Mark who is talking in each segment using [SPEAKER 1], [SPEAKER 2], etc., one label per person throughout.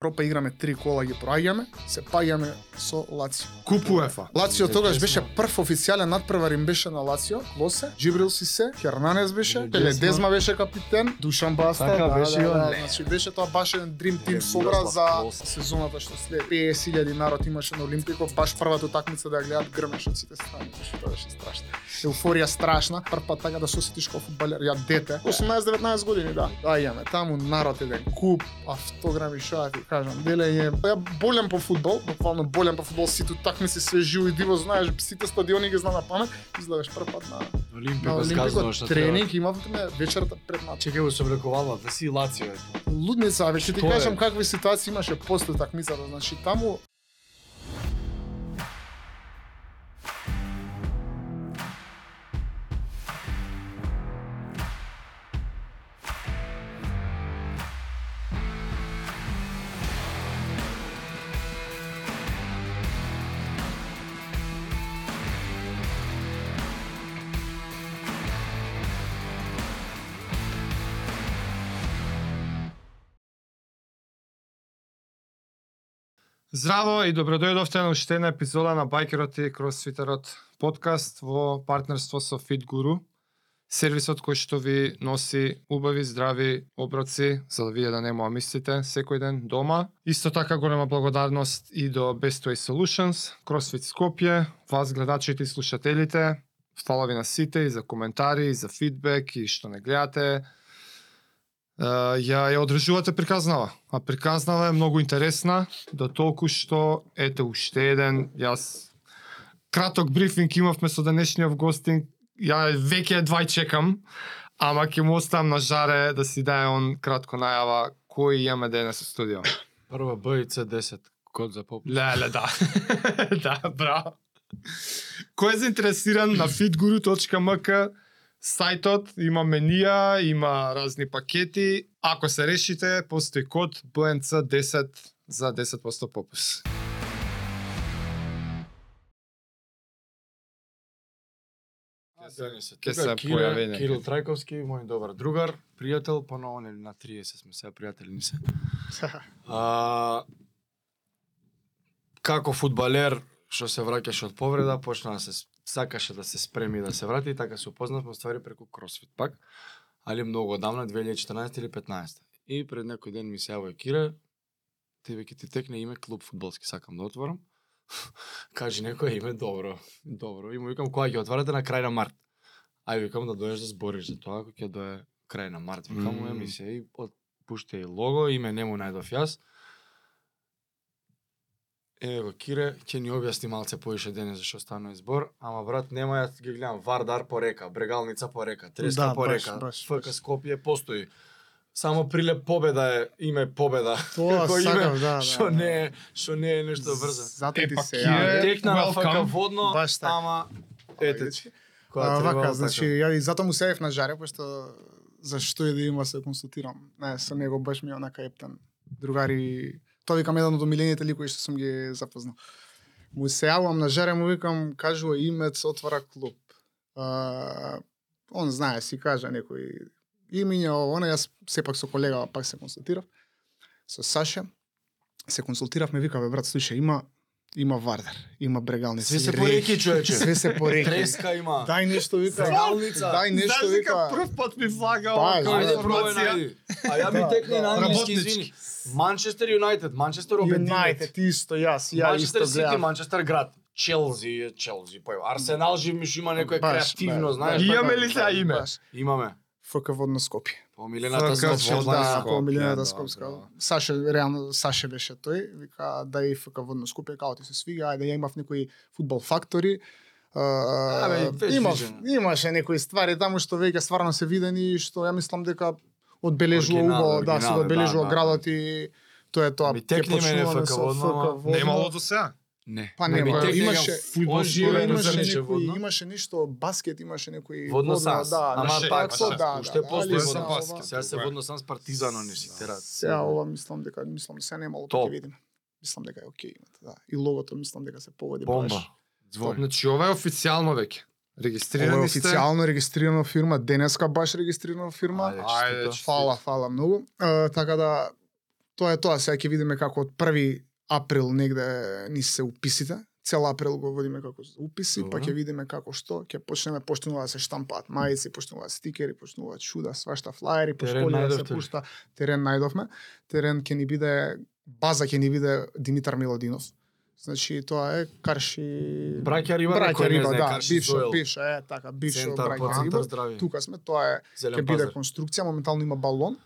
[SPEAKER 1] Пропа играме три кола ги проаѓаме, се паѓаме со Лацио.
[SPEAKER 2] Куп УЕФА.
[SPEAKER 1] Лацио тогаш беше прв официјален надпревар им беше на Лацио, Лосе, Джибрил Сисе, Хернанес беше,
[SPEAKER 2] Ледесма.
[SPEAKER 1] Пеледезма беше капитен, Душан Баста,
[SPEAKER 2] Така
[SPEAKER 1] да,
[SPEAKER 2] беше
[SPEAKER 1] да,
[SPEAKER 2] он,
[SPEAKER 1] да,
[SPEAKER 2] не.
[SPEAKER 1] значи беше тоа баш еден дрим тим собра за сезоната што след 50.000 народ имаше на Олимпико, баш првата утакмица да ја гледат грмеш од сите страни, што тоа беше страшно. Еуфорија страшна, прв пат така да се осетиш како фудбалер, ја дете, 18-19 години, да. Да, имаме таму народ еден куп, автограми, што кажам, делење. Ја болем по фудбал, буквално болем по фудбал, сите утакмици све живо и диво, знаеш, сите стадиони ги знам на памет, изгледаш прв пат на, на
[SPEAKER 2] Олимпико
[SPEAKER 1] тренинг, имавме вечерта пред матч.
[SPEAKER 2] Чекај го се облекувала, да си Лацио е.
[SPEAKER 1] Лудница, а веќе ти
[SPEAKER 2] е?
[SPEAKER 1] кажам какви ситуации имаше после такмицата, значи таму
[SPEAKER 3] Здраво и добродојдовте на уште една епизода на Байкерот и Кросфитерот подкаст во партнерство со Fit Guru, сервисот кој што ви носи убави, здрави оброци за да вие да не му мислите секој ден дома. Исто така голема благодарност и до Best Way Solutions, Кросфит Скопје, вас гледачите и слушателите. Фала ви на сите и за коментари, и за фидбек и што не гледате. Ја ја одржувате приказнава. А приказнава е многу интересна, до толку што ете уште еден јас краток брифинг имавме со денешниот гостинг. Ја веќе едва чекам, ама ќе му оставам на жаре да си даде он кратко најава кој имаме денес во студио.
[SPEAKER 2] Прва Б и С10, код за поп.
[SPEAKER 3] Леле, да. да, браво. Кој е заинтересиран на fitguru.mk сајтот, има менија, има разни пакети. Ако се решите, постои код BNC10 за 10% попус. Ке се појави некаде.
[SPEAKER 2] Кирил Трајковски, мој добар другар, пријател, на он на 30 сме сега пријатели ни се. А, како фудбалер што се враќаше од повреда, почна да се сакаше да се спреми да се врати и така се упознавме ствари преку кросфит пак, али многу одамна 2014 или 15. И пред некој ден ми се јавува Кире, ти веќе ти текне име клуб фудбалски сакам да отворам. Кажи некој име добро, добро. И му викам кога ќе отварате на крај на март. Ај викам да доеш да збориш за тоа ако ќе дое крај на март. Викам му
[SPEAKER 3] Мм.
[SPEAKER 2] емисија и од пуште и лого, име не му најдов јас. Еве го Кире, ќе ни објасни малце поише денес зашо станува збор, ама брат нема јас ги гледам Вардар по река, Брегалница по река, Треска
[SPEAKER 1] Да,
[SPEAKER 2] по
[SPEAKER 1] баш,
[SPEAKER 2] река,
[SPEAKER 1] баш,
[SPEAKER 2] ФК. Скопје постои. Само прилеп победа е име победа.
[SPEAKER 1] Тоа
[SPEAKER 2] Како
[SPEAKER 1] сакам,
[SPEAKER 2] име,
[SPEAKER 1] да, да.
[SPEAKER 2] Што не е, што не е нешто брзо.
[SPEAKER 1] Затоа
[SPEAKER 3] Е,
[SPEAKER 1] ти
[SPEAKER 3] па
[SPEAKER 1] се
[SPEAKER 3] Кире,
[SPEAKER 1] јави.
[SPEAKER 2] Текна на. ФК водно,
[SPEAKER 1] Баш така.
[SPEAKER 2] ама ете ти. Кога
[SPEAKER 1] А, вака,
[SPEAKER 2] така.
[SPEAKER 1] значи, ја и затоа му сеев на жаре, пошто зашто и да има се консултирам. Не, со него баш ми е онака ептен. Другари, тоа викам еден од омилените ликови што сум ги запознал. Му се јавувам на жаре, му викам, кажува имец, отвара клуб. А, он знае, си кажа некој имиња, ово, она, јас сепак со колега пак се консултирав. Со Саше, се консултиравме, вика, бе, брат, слушај, има има Вардар, има Брегалница.
[SPEAKER 2] Све се
[SPEAKER 1] и
[SPEAKER 2] по реки,
[SPEAKER 1] реки.
[SPEAKER 2] човече.
[SPEAKER 1] Све се по реки.
[SPEAKER 2] Треска има.
[SPEAKER 1] Дај нешто вика.
[SPEAKER 2] Брегалница.
[SPEAKER 1] Дај нешто
[SPEAKER 3] Знаеш
[SPEAKER 1] вика.
[SPEAKER 3] прв пат ми влага
[SPEAKER 2] пробај
[SPEAKER 3] информација.
[SPEAKER 2] А ја ми
[SPEAKER 1] Да,
[SPEAKER 2] текне
[SPEAKER 1] да.
[SPEAKER 2] на англиски, извини. Манчестер Юнайтед, Манчестер обединет.
[SPEAKER 1] Юнайтед исто јас, ја
[SPEAKER 2] Манчестер
[SPEAKER 1] исто
[SPEAKER 2] Сити. Манчестер град. Челзи, е Челзи, па Арсенал жив миш има некој
[SPEAKER 1] Баш,
[SPEAKER 2] креативно, знаеш.
[SPEAKER 3] Имаме ли сега име?
[SPEAKER 2] Имаме.
[SPEAKER 1] ФК Водно Скопје.
[SPEAKER 2] По милената
[SPEAKER 3] ФК
[SPEAKER 2] Скопје,
[SPEAKER 3] Водно
[SPEAKER 2] да.
[SPEAKER 1] Да,
[SPEAKER 3] Скопје,
[SPEAKER 1] по милионата
[SPEAKER 3] да,
[SPEAKER 1] Скопска. Саше, реално, Саше беше тој. Вика, да и ФК Водно Скопје, као ти се свига, ајде, ја имав некои фудбал фактори. Имав,
[SPEAKER 2] вижено.
[SPEAKER 1] имаше некои ствари таму што веќе стварно се видени и што ја мислам дека одбележува убаво, да, се
[SPEAKER 2] оригинал,
[SPEAKER 1] одбележува
[SPEAKER 2] да, да.
[SPEAKER 1] градот и тоа е тоа.
[SPEAKER 2] Ами текне
[SPEAKER 1] Ќе
[SPEAKER 2] мене ФК Водно.
[SPEAKER 3] Немало до сега.
[SPEAKER 2] Не.
[SPEAKER 1] Па
[SPEAKER 2] Не,
[SPEAKER 1] нема,
[SPEAKER 2] ми текне
[SPEAKER 1] имаше
[SPEAKER 2] некој
[SPEAKER 3] фудбал
[SPEAKER 2] на
[SPEAKER 1] имаше некои,
[SPEAKER 2] водно.
[SPEAKER 1] имаше ништо баскет, имаше некои
[SPEAKER 2] Водно санс.
[SPEAKER 1] да,
[SPEAKER 2] Ама
[SPEAKER 3] пак, ше,
[SPEAKER 1] да,
[SPEAKER 2] уште
[SPEAKER 1] да,
[SPEAKER 2] постои
[SPEAKER 1] али
[SPEAKER 3] водно
[SPEAKER 1] сега
[SPEAKER 3] баскет.
[SPEAKER 2] Сега се водно сам с Партизано не си терат.
[SPEAKER 1] Сега ова мислам дека мислам се немало па
[SPEAKER 2] Топ.
[SPEAKER 1] ќе видиме. Мислам дека е окей, имате, да. И логото мислам дека се погоди
[SPEAKER 2] Бомба.
[SPEAKER 1] баш.
[SPEAKER 2] Звон.
[SPEAKER 3] Значи ова е официјално веќе.
[SPEAKER 1] Ова е
[SPEAKER 3] Регистрирани сте.
[SPEAKER 1] официјално регистрирана фирма, денеска баш регистрирана фирма.
[SPEAKER 2] Ајде,
[SPEAKER 1] Фала, фала многу. Така да Тоа е тоа, сега ќе видиме како од 1 април негде ни се уписите. Цел април го водиме како уписи, па
[SPEAKER 2] Добро.
[SPEAKER 1] ќе видиме како што, ќе почнеме почнува да се штампаат мајци, почнуваат стикери, почнуваат шуда, свашта флаери, по школи да се пушта. Терен најдовме. Терен ќе ни биде база ќе ни биде Димитар Милодинов. Значи тоа е Карши
[SPEAKER 2] Браќа Риба,
[SPEAKER 1] Браќа Риба, да, бившо, бившо, е така, бившо Браќа Риба. Тука сме, тоа е ќе биде конструкција, моментално има балон.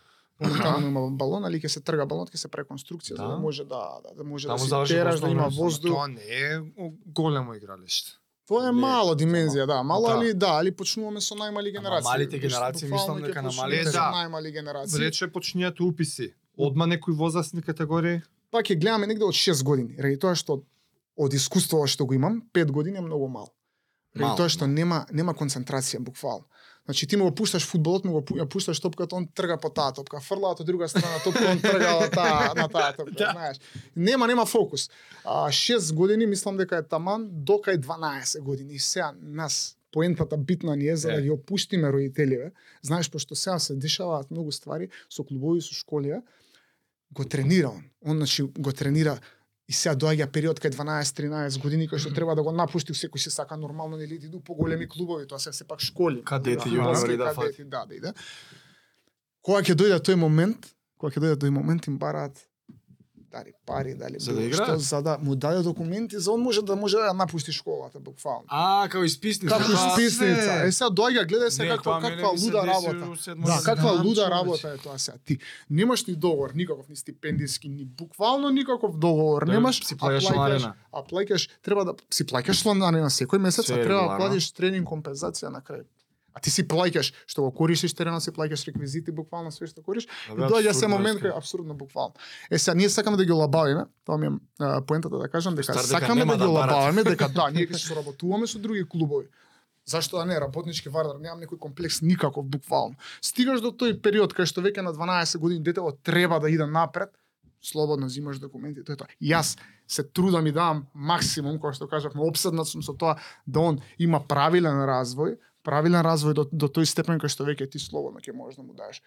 [SPEAKER 1] Моментално има балон, али ќе се трга балон, ќе се преконструкција за
[SPEAKER 2] Да.
[SPEAKER 1] да може да да, да може
[SPEAKER 2] Таму
[SPEAKER 1] да
[SPEAKER 2] заврши
[SPEAKER 1] тераш, да има воздух.
[SPEAKER 3] Тоа не е големо игралиште.
[SPEAKER 1] Тоа е
[SPEAKER 2] Не,
[SPEAKER 1] мало димензија, да, мало
[SPEAKER 3] Да.
[SPEAKER 1] али да, али почнуваме со најмали генерации.
[SPEAKER 2] малите
[SPEAKER 1] Баш
[SPEAKER 2] генерации, мислам дека на
[SPEAKER 3] малите- Да.
[SPEAKER 1] најмали генерации.
[SPEAKER 3] Рече почнијат уписи. Одма некои возрастни категории.
[SPEAKER 1] Па ќе гледаме негде од 6 години, ради тоа што од искуство што го имам, 5 години е многу мал. Ради тоа што нема нема концентрација буквално. Значи ти му го пушташ фудбалот, му го пушташ топката, он трга по таа топка, фрлаат од друга страна топка, он трга од таа на таа топка,
[SPEAKER 3] Да.
[SPEAKER 1] знаеш. Нема нема фокус. А 6 години мислам дека е таман до кај 12 години. И сега нас поентата битна ни е за да ги опуштиме родителиве. Знаеш пошто сега се дешаваат многу ствари со клубови со школи, го тренира он. Он значи го тренира и сега доаѓа период кај 12-13 години кај што треба да го напушти секој се сака нормално нели да иду по големи клубови, тоа се сепак школи.
[SPEAKER 2] Кадети,
[SPEAKER 1] Да,
[SPEAKER 2] јуниори да
[SPEAKER 1] кадети, да, да иде. Кога ќе дојде тој момент, кога ќе дојде тој момент им бараат дали пари, дали
[SPEAKER 2] За да
[SPEAKER 1] што, за да му даде документи за он може да може да напушти школата буквално.
[SPEAKER 2] А, како исписница.
[SPEAKER 1] Како
[SPEAKER 2] Тоа-
[SPEAKER 1] списница.
[SPEAKER 3] се.
[SPEAKER 1] Е сега доаѓа, гледај се
[SPEAKER 2] Не,
[SPEAKER 1] каква
[SPEAKER 2] се
[SPEAKER 1] луда работа. Да, каква луда работа е тоа сега. Ти немаш ни договор никаков, ни стипендиски, ни буквално никаков договор
[SPEAKER 2] Да,
[SPEAKER 1] немаш.
[SPEAKER 2] си плаќаш
[SPEAKER 1] а плаќаш треба да си плаќаш чланарина секој месец,
[SPEAKER 2] Се
[SPEAKER 1] а треба да платиш тренинг компензација на крај. А ти си плаќаш што го користиш теренот, си плаќаш реквизити, буквално све што користиш.
[SPEAKER 2] Да,
[SPEAKER 1] И
[SPEAKER 2] бе,
[SPEAKER 1] доаѓа се момент
[SPEAKER 2] искрено.
[SPEAKER 1] кај апсурдно буквално. Е сега ние сакаме да ги лабавиме, тоа ми е а, поентата да кажам дека
[SPEAKER 2] Стар дека
[SPEAKER 1] сакаме
[SPEAKER 2] нема
[SPEAKER 1] да ги
[SPEAKER 2] да
[SPEAKER 1] лабавиме дека да, ние ќе се соработуваме со други клубови. Зашто да не, работнички вардар, немам некој комплекс никаков буквално. Стигаш до тој период кај што веќе на 12 години детето треба да иде напред, слободно взимаш документи, тоа е тоа. Јас се трудам и давам максимум, кој што кажавме, обседнат сум со тоа да он има правилен развој, правилен развој до, до тој степен кај што веќе ти слободно ќе можеш да му дадеш.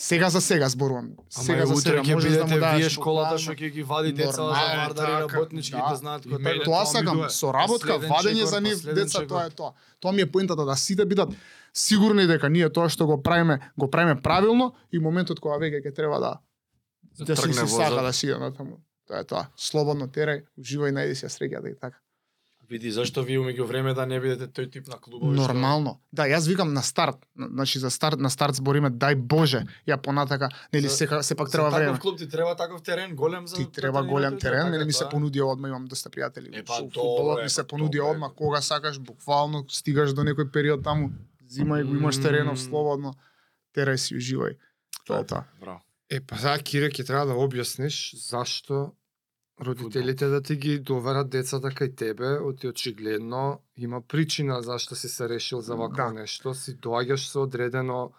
[SPEAKER 1] Сега за сега зборувам. Сега
[SPEAKER 2] Ама
[SPEAKER 1] за сега
[SPEAKER 2] ќе
[SPEAKER 1] можеш да му
[SPEAKER 2] бидете
[SPEAKER 1] дадеш
[SPEAKER 2] вие школата што ќе ги вади деца за вардари
[SPEAKER 3] така,
[SPEAKER 2] работнички
[SPEAKER 1] да.
[SPEAKER 2] да знаат кој
[SPEAKER 3] мене
[SPEAKER 2] тоа
[SPEAKER 1] Тоа сакам, соработка,
[SPEAKER 2] Последен
[SPEAKER 1] вадење за нив деца, тоа е тоа. Тоа ми е поентата да сите бидат сигурни дека ние тоа што го правиме, го правиме правилно и моментот кога веќе ќе треба да да си,
[SPEAKER 2] тргне
[SPEAKER 1] си
[SPEAKER 2] возот.
[SPEAKER 1] сака да си иде натаму. Тоа е тоа. Слободно терај, уживај, најди си ја среќата и така.
[SPEAKER 2] Види зашто вие меѓу време да не бидете тој тип на клубови. што-
[SPEAKER 1] Нормално. Да, јас викам на старт. На- Значи за старт на старт збориме дај Боже, ја понатака, нели
[SPEAKER 2] За-
[SPEAKER 1] сека сепак
[SPEAKER 2] За
[SPEAKER 1] треба
[SPEAKER 2] таков
[SPEAKER 1] време.
[SPEAKER 2] клуб ти треба таков терен голем за
[SPEAKER 1] Ти
[SPEAKER 2] да
[SPEAKER 1] треба голем терен,
[SPEAKER 2] така
[SPEAKER 1] мене ми се
[SPEAKER 2] тоа е.
[SPEAKER 1] понуди одма, имам доста пријатели.
[SPEAKER 2] Е, па,
[SPEAKER 1] фудбалот
[SPEAKER 2] е,
[SPEAKER 1] ми се
[SPEAKER 2] па,
[SPEAKER 1] понуди одма кога сакаш, буквално стигаш до некој период таму, зимај го имаш теренов слободно, терај си уживај. Тоа е тоа.
[SPEAKER 2] Браво.
[SPEAKER 3] Е, па сега Кире ќе треба да објасниш зашто родителите да ти ги доверат децата кај тебе, оти очигледно има причина зашто си се решил за вакво
[SPEAKER 1] Да.
[SPEAKER 3] нешто, си доаѓаш со одредено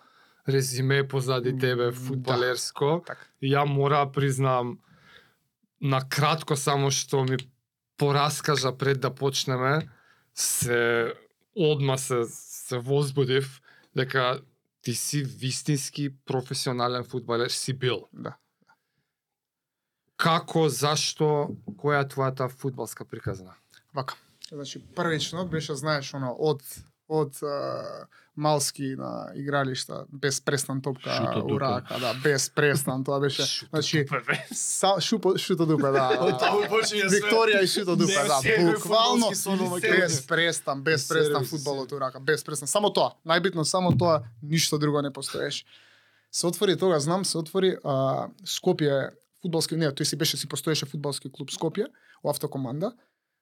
[SPEAKER 3] резиме позади тебе
[SPEAKER 1] Да.
[SPEAKER 3] фудбалерско. И ја мора да признам на кратко само што ми пораскажа пред да почнеме, се одма се се возбудив дека ти си вистински професионален фудбалер си бил.
[SPEAKER 1] Да.
[SPEAKER 3] Како, зашто, која е твојата фудбалска приказна?
[SPEAKER 1] Вака. Значи првично беше знаеш она од од а, малски на игралишта без престан топка
[SPEAKER 3] дупе.
[SPEAKER 1] урака, да, без престан, тоа беше значи са, шупо, шуто дупе, да. Викторија и шуто дупе, да, буквално без престан, без престан фудбалот урака, без престан. Само тоа, најбитно само тоа, ништо друго не постоеше. Се отвори тога, знам, се отвори а, Скопје фудбалски, не, тој си беше си постоеше фудбалски клуб Скопје, у автокоманда.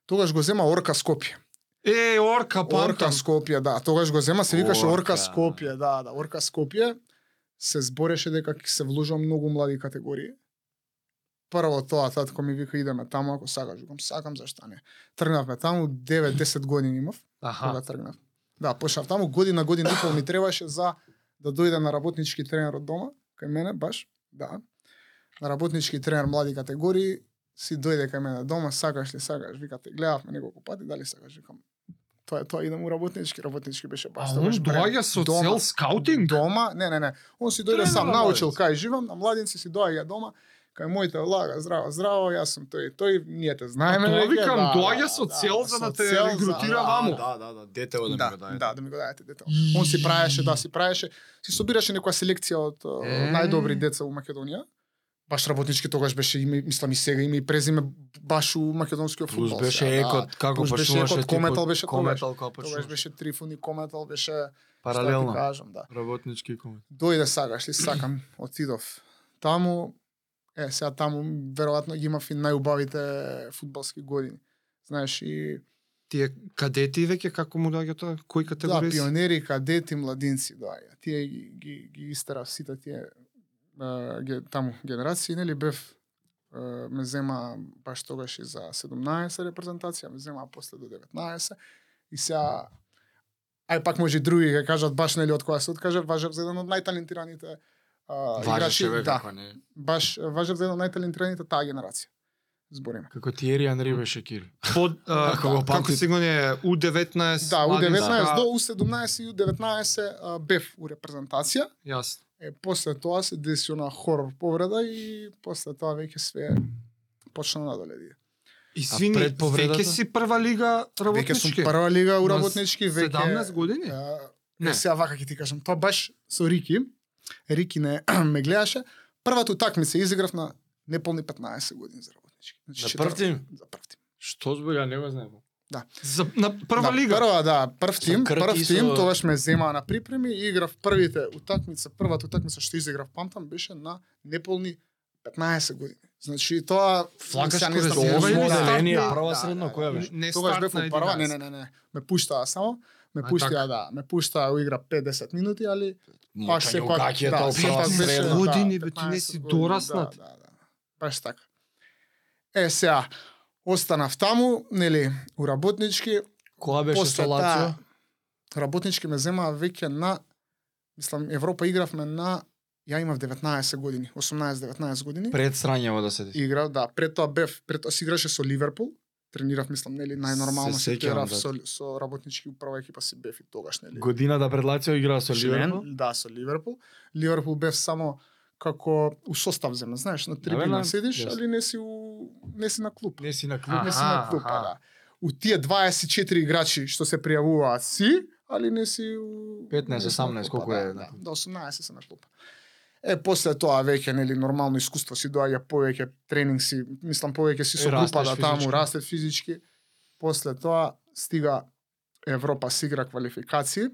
[SPEAKER 1] Тогаш го зема Орка Скопје.
[SPEAKER 3] Е, Орка,
[SPEAKER 1] Орка
[SPEAKER 3] памтам.
[SPEAKER 1] Скопје, да. Тогаш го зема, се викаше Орка
[SPEAKER 2] Орка.
[SPEAKER 1] Скопје, да, да. Орка Скопје се збореше дека ќе се вложува многу млади категории. Прво тоа, татко ми вика идеме таму ако сакаш, викам сакам зашто не. Тргнавме таму 9-10 години имав кога
[SPEAKER 3] Аха.
[SPEAKER 1] тргнав. Да, почнав таму година, година и пол ми требаше за да дојде на работнички тренер од дома, кај мене баш, да. Работнички тренер млади категории, си дојде кај мене дома, сакаш ли, сакаш, викате, гледавме неколку пати, дали сакаш, викам, тоа е тоа, идам у работнички, работнички беше баш
[SPEAKER 3] А
[SPEAKER 1] тогаш
[SPEAKER 3] он доаѓа со
[SPEAKER 1] дома.
[SPEAKER 3] цел скаутинг?
[SPEAKER 1] Дома, не, не, не. Он си дојде сам,
[SPEAKER 3] на
[SPEAKER 1] научил кај живам, на младинци си доаѓа дома, Кај моите лага, здраво, здраво, јас сум тој, и тој, ние те знаеме.
[SPEAKER 3] тоа викам,
[SPEAKER 1] да,
[SPEAKER 3] доаѓа
[SPEAKER 1] да,
[SPEAKER 3] со
[SPEAKER 1] да,
[SPEAKER 3] цел за да те регрутира
[SPEAKER 1] да,
[SPEAKER 3] ваму.
[SPEAKER 2] Да, да, да, дете да ми го даде.
[SPEAKER 1] да, да ми го дадете дете. Он си правеше, да, си правеше, си собираше некоја селекција од најдобри деца у Македонија. Баш работнички тогаш беше име, мислам и сега име и презиме баш у македонскиот
[SPEAKER 2] Плюс
[SPEAKER 1] фудбал.
[SPEAKER 2] беше
[SPEAKER 1] сега, да.
[SPEAKER 2] екот, како
[SPEAKER 1] Плюс беше екот, Кометал беше тогаш.
[SPEAKER 2] Кометал
[SPEAKER 1] Тогаш
[SPEAKER 2] почнуваше.
[SPEAKER 1] беше Трифун и Кометал, беше
[SPEAKER 2] Паралелно.
[SPEAKER 1] Што кажам, да.
[SPEAKER 2] Работнички комет.
[SPEAKER 1] Дојде сакаш ли сакам, отидов. Таму е сега таму веројатно ги имав и најубавите фудбалски години. Знаеш и
[SPEAKER 3] Тие кадети веќе како му доаѓа тоа? Кои
[SPEAKER 1] да,
[SPEAKER 3] категории? се?
[SPEAKER 1] пионери, кадети, младинци доаѓа. Тие ги, ги, ги истера сите тие а, ге, таму генерации, нели бев а, ме зема баш тогаш и за 17 репрезентација, ме зема после до 19 и сега ај пак може и други ќе кажат баш нели од која се откажав, важев за еден од најталентираните а, играчи,
[SPEAKER 2] бе
[SPEAKER 1] да,
[SPEAKER 2] како не.
[SPEAKER 1] баш важев за еден од најталентираните таа генерација. Збориме.
[SPEAKER 2] Како Тиери Анри беше кил.
[SPEAKER 3] Под, а, како
[SPEAKER 2] памтите.
[SPEAKER 3] си го не У19,
[SPEAKER 1] Да, у 19
[SPEAKER 3] младинска-
[SPEAKER 1] до у 17 и у 19 а, бев у репрезентација.
[SPEAKER 3] Јасно.
[SPEAKER 1] Е, после тоа се деси она хорор повреда и после тоа веќе све почна надоле иде.
[SPEAKER 3] Извини,
[SPEAKER 2] пред повредата?
[SPEAKER 3] веќе си прва лига
[SPEAKER 1] Веќе сум
[SPEAKER 3] работнички.
[SPEAKER 1] прва лига у
[SPEAKER 3] На
[SPEAKER 1] работнички, веќе
[SPEAKER 3] 17 години?
[SPEAKER 1] А,
[SPEAKER 3] Не.
[SPEAKER 1] не. Сега вака ќе ти кажам, тоа баш со Рики. Рики не ме гледаше. Првата утакмица изиграв на неполни 15 години за работнички. Значи,
[SPEAKER 2] На
[SPEAKER 1] четвр-
[SPEAKER 2] прв тим?
[SPEAKER 1] За прв тим.
[SPEAKER 2] Што збоја, не го знаем.
[SPEAKER 3] За, на прва
[SPEAKER 1] на
[SPEAKER 3] лига.
[SPEAKER 1] Прва, да, прв тим,
[SPEAKER 2] Крки
[SPEAKER 1] прв
[SPEAKER 2] со-
[SPEAKER 1] тим, тогаш ме зема на припреми и играв првите утакмица, првата утакмица што изиграв, памтам, беше на неполни 15 години. Значи тоа
[SPEAKER 3] Флагаш
[SPEAKER 1] осмо
[SPEAKER 3] или
[SPEAKER 1] оделение,
[SPEAKER 3] стартна?
[SPEAKER 2] прва
[SPEAKER 1] да,
[SPEAKER 2] средно,
[SPEAKER 1] да,
[SPEAKER 2] која
[SPEAKER 1] да.
[SPEAKER 2] беше?
[SPEAKER 3] Не
[SPEAKER 1] Тогаш бев прва,
[SPEAKER 3] 11.
[SPEAKER 1] не, не, не, не. Ме пуштаа само, ме
[SPEAKER 3] А,
[SPEAKER 1] пуштија,
[SPEAKER 3] така.
[SPEAKER 1] да, ме пуштаа у игра 5-10 минути, али
[SPEAKER 2] Мочање
[SPEAKER 1] се пак, да, се
[SPEAKER 2] прва
[SPEAKER 1] пак беше,
[SPEAKER 2] средно.
[SPEAKER 1] да,
[SPEAKER 3] Години, бе, ти не
[SPEAKER 1] 15
[SPEAKER 3] си дораснат.
[SPEAKER 1] Да, да, да. Баш така. Е, сега, останав таму, нели, у работнички,
[SPEAKER 2] Која беше
[SPEAKER 1] после
[SPEAKER 2] со Лацио?
[SPEAKER 1] таа работнички ме зема веќе на мислам Европа игравме на ја имав 19 години, 18-19 години.
[SPEAKER 2] Пред срањево да се деси.
[SPEAKER 1] Играв, да, пред тоа бев, пред тоа си играше со Ливерпул. Тренирав, мислам, нели, најнормално
[SPEAKER 2] Се
[SPEAKER 1] се тренирав
[SPEAKER 2] да.
[SPEAKER 1] со, со работнички у прва екипа си бев и тогаш, нели.
[SPEAKER 2] Годината пред Лацио играа со Ливерпул.
[SPEAKER 1] Да, со Ливерпул. Ливерпул бев само како у состав земе, знаеш, на трибина седиш,
[SPEAKER 2] јасно.
[SPEAKER 1] али не си у не си на клуб.
[SPEAKER 2] Не си на клуб.
[SPEAKER 3] А,
[SPEAKER 1] не си на клуб,
[SPEAKER 3] аха.
[SPEAKER 1] да. У тие 24 играчи што се пријавуваат си, али не си у
[SPEAKER 2] 15,
[SPEAKER 1] не си на
[SPEAKER 2] 18,
[SPEAKER 1] клупа,
[SPEAKER 2] колку
[SPEAKER 1] да,
[SPEAKER 2] е,
[SPEAKER 1] Да,
[SPEAKER 2] да.
[SPEAKER 1] до 18 се на клуб. Е, после тоа веќе нели нормално искуство си доаѓа повеќе тренинг си, мислам повеќе си со група да таму растет физички. После тоа стига Европа си игра квалификации.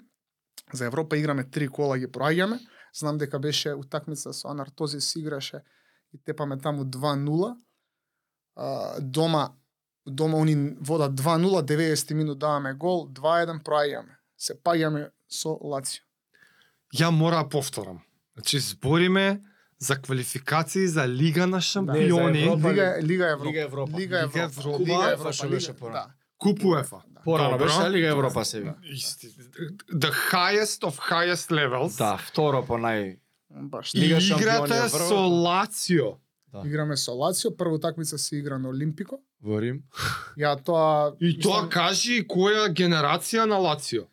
[SPEAKER 1] За Европа играме три кола ги проаѓаме. Знам дека беше утакмица со Анартози си играше и тепаме таму 2-0. А, дома дома они водат 2-0, 90 минут даваме гол, 2-1 проаѓаме. Се паѓаме со Лацио.
[SPEAKER 3] Ја мора да повторам. Значи збориме за квалификации за Лига на шампиони,
[SPEAKER 2] Европа.
[SPEAKER 1] Лига Лига Европа.
[SPEAKER 2] Лига Европа.
[SPEAKER 1] Лига Европа.
[SPEAKER 3] Европа.
[SPEAKER 1] Лига
[SPEAKER 2] Куба,
[SPEAKER 1] Европа
[SPEAKER 2] што беше порано.
[SPEAKER 1] Да.
[SPEAKER 3] Куп УЕФА.
[SPEAKER 2] Порано беше Лига Европа се ви.
[SPEAKER 3] Исти. The highest of highest levels.
[SPEAKER 2] Да, второ по нај
[SPEAKER 1] Баш.
[SPEAKER 3] И
[SPEAKER 2] Лига
[SPEAKER 3] играта
[SPEAKER 2] шампиони е
[SPEAKER 3] со
[SPEAKER 2] прво.
[SPEAKER 3] Лацио.
[SPEAKER 2] Да.
[SPEAKER 1] Играме со Лацио, прва такмица се игра на Олимпико.
[SPEAKER 2] во Рим.
[SPEAKER 1] Ја тоа
[SPEAKER 3] И тоа
[SPEAKER 1] мислам,
[SPEAKER 3] кажи која генерација на Лацио.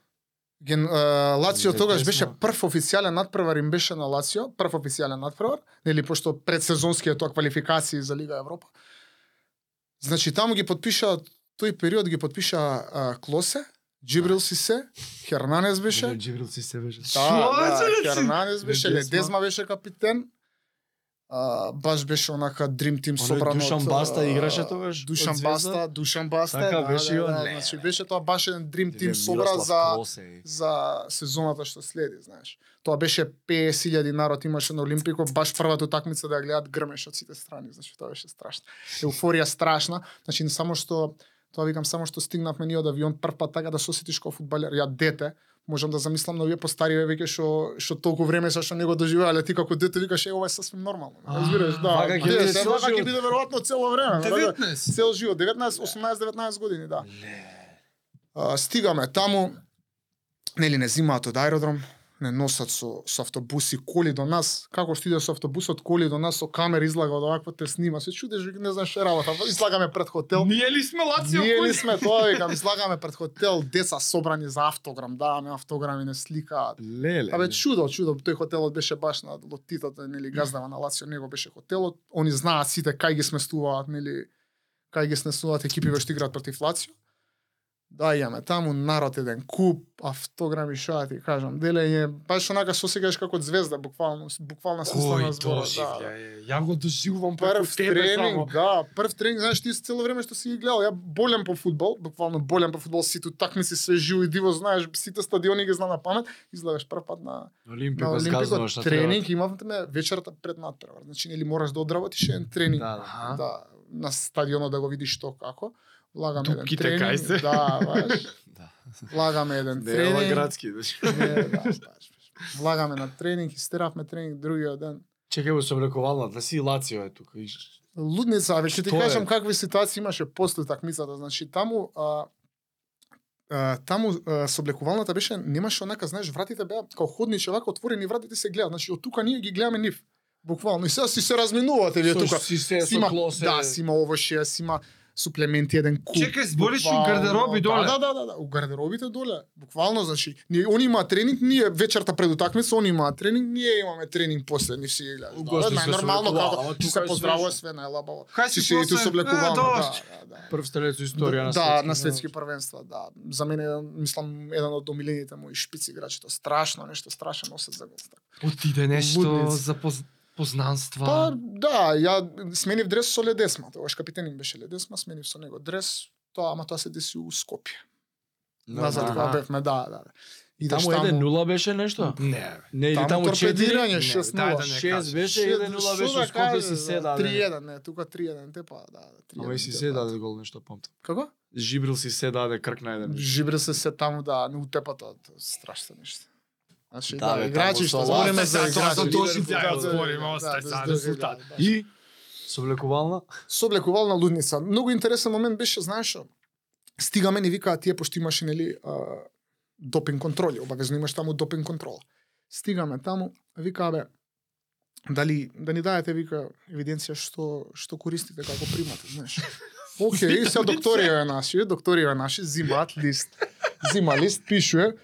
[SPEAKER 1] ген, е, Лацио тогаш беше прв официјален надпревар им беше на Лацио, прв официјален надпревар, нели пошто предсезонскиот тоа квалификации за Лига Европа. Значи таму ги подпиша тој период ги подпиша а, Клосе, Джибрил Сисе, Хернанес беше.
[SPEAKER 2] Джибрил си се беше.
[SPEAKER 1] Да,
[SPEAKER 3] Што,
[SPEAKER 1] да? Хернанес беше,
[SPEAKER 2] Ледезма.
[SPEAKER 1] Беше капитен. А, баш беше онака Dream Team собрано
[SPEAKER 2] Душан Баста играше тогаш
[SPEAKER 1] Душан? Баста, Душан Баста,
[SPEAKER 2] Така
[SPEAKER 1] да,
[SPEAKER 2] беше
[SPEAKER 1] да, да, значи беше тоа баш еден Dream Team собра за
[SPEAKER 2] Клосе.
[SPEAKER 1] за сезоната што следи, знаеш. Тоа беше 50.000 народ имаше на Олимпико, баш првата утакмица да ја гледат грмеш од сите страни, значи тоа беше страшно. Еуфорија страшна, значи не само што тоа викам само што стигнавме ние од авион прв пат така да се осетиш како фудбалер, ја дете, можам да замислам на овие постариве веќе што што толку време са што не го доживеале ти како дете викаш е ова е сасвим нормално. Разбираш, да.
[SPEAKER 2] вака ќе биде
[SPEAKER 1] се,
[SPEAKER 2] цел
[SPEAKER 1] ќе
[SPEAKER 2] живот.
[SPEAKER 1] биде веројатно цело време. вака,
[SPEAKER 3] 19.
[SPEAKER 1] Цел живот, 19, 18, 19 години, да. А, стигаме таму, нели не зимаат од аеродром, не носат со, со автобуси коли до нас, како што иде со автобусот коли до нас со камера излага од овакво те снима, се чудеш, не знаеш работа, излагаме пред хотел.
[SPEAKER 3] Ние ли сме Лацио?
[SPEAKER 1] Ние ли сме тоа, викам, излагаме пред хотел, деца собрани за автограм, даваме автограми, не сликаат.
[SPEAKER 2] Леле.
[SPEAKER 1] Абе чудо, чудо, тој хотелот беше баш на лотитата, нели газдава на Лацио, него беше хотелот. Они знаат сите кај ги сместуваат, нели кај ги сместуваат екипиве што играат против Лацио. Да, имаме таму народ еден куп, автограми, што да ти кажам, делење, баш онака се осеќаш како звезда, буквално, буквално се
[SPEAKER 3] Кој
[SPEAKER 1] на збора.
[SPEAKER 3] доживља е? Ја го доживувам
[SPEAKER 1] Прв тренинг,
[SPEAKER 3] само.
[SPEAKER 1] да, прв тренинг, знаеш ти цело време што си ги гледал, ја болем по фудбал, буквално болем по фудбал, сите такмици се живо и диво, знаеш, сите стадиони ги знам на памет, излагаш прв пат на
[SPEAKER 2] Олимпико
[SPEAKER 1] на
[SPEAKER 2] на
[SPEAKER 1] тренинг имавме вечерта пред надпревар. Значи нели мораш да одработиш еден тренинг.
[SPEAKER 2] Да, да.
[SPEAKER 1] Да на стадионот да го видиш што како. Влагаме еден тренинг.
[SPEAKER 3] кај се?
[SPEAKER 1] Да, баш.
[SPEAKER 2] Да.
[SPEAKER 1] Влагаме еден
[SPEAKER 2] Не е ова
[SPEAKER 1] тренинг.
[SPEAKER 2] градски, значи.
[SPEAKER 1] Не, да, баш, баш. Влагаме на тренинг, истеравме тренинг другиот ден.
[SPEAKER 2] Чекај во соблекувалната си Лацио е тука.
[SPEAKER 1] Лудница, веќе ќе ти
[SPEAKER 2] Што е?
[SPEAKER 1] кажам какви ситуации имаше после такмицата. Значи таму а, а, таму а, соблекувалната беше немаше онака, знаеш, вратите беа као ходниче, вака отворени вратите се гледаат. Значи од тука ние ги гледаме нив. Буквално. И сега си се разминувате вие тука.
[SPEAKER 2] си се
[SPEAKER 1] Си
[SPEAKER 2] со
[SPEAKER 1] има,
[SPEAKER 2] клосе.
[SPEAKER 1] да, си има овошија, си има суплементи еден куп.
[SPEAKER 3] Чекај, збориш у гардероби доле?
[SPEAKER 1] Да, да, да, да, у гардеробите доле. Буквално, значи, ние они имаат тренинг, ние вечерта пред утакмица, они имаат тренинг, ние имаме тренинг после, ни си.
[SPEAKER 2] У
[SPEAKER 1] Да, нормално како ти
[SPEAKER 2] тука
[SPEAKER 1] се
[SPEAKER 2] е
[SPEAKER 1] поздравува све најлабаво. Си
[SPEAKER 3] си
[SPEAKER 1] си и ту
[SPEAKER 3] после.
[SPEAKER 1] соблекувално,
[SPEAKER 3] А,
[SPEAKER 1] да, да, да.
[SPEAKER 2] Прв стрелец у историја на
[SPEAKER 1] Да,
[SPEAKER 2] светски.
[SPEAKER 1] на светски првенства, да. За мене мислам еден од омилените мои шпици играчите, страшно нешто, страшен осет за гол.
[SPEAKER 3] Отиде нешто за. Познанства.
[SPEAKER 1] Па да, ја сменив дрес со Ледесма, тогаш капитенин беше Ледесма, сменив со него дрес, тоа, ама тоа се деси у Скопје. Назад
[SPEAKER 3] Аха.
[SPEAKER 1] кога бевме, да, да. Идеш
[SPEAKER 2] Таму 1-0 беше нешто?
[SPEAKER 3] Не.
[SPEAKER 2] Не, или
[SPEAKER 1] Таму
[SPEAKER 2] таму 4
[SPEAKER 1] торпедирање
[SPEAKER 3] Не,
[SPEAKER 1] 6-0.
[SPEAKER 3] дај да не
[SPEAKER 2] 6
[SPEAKER 3] кажеш.
[SPEAKER 2] беше, 1-0 беше,
[SPEAKER 1] да
[SPEAKER 2] у Скопје си се даде.
[SPEAKER 1] 3-1, не, тука 3-1 те па, да, да, 3-1.
[SPEAKER 2] Ама и си
[SPEAKER 1] те
[SPEAKER 2] се
[SPEAKER 1] па.
[SPEAKER 2] даде гол нешто помтам.
[SPEAKER 1] Како?
[SPEAKER 2] Жибрил си се даде крк на еден.
[SPEAKER 1] Жибре се се таму да не утепата, страшно нешто. Значи,
[SPEAKER 2] Да,
[SPEAKER 1] да, играчи што збориме за
[SPEAKER 3] да, тоа
[SPEAKER 1] играчи.
[SPEAKER 3] доживљај
[SPEAKER 1] да, да,
[SPEAKER 3] збориме, остај за резултат.
[SPEAKER 2] И соблекувална?
[SPEAKER 1] соблекувална лудница. Многу интересен момент беше, знаеш, што, стигаме ни викаат тие пошто имаше нели а, допинг контроли, обавезно имаш таму допинг контрола. Стигаме таму, викаа бе дали да ни даете вика евиденција што што користите како примате, знаеш. Океј, сега докторија е наши, докторија е наши, зимаат лист. Зима лист, пишуе,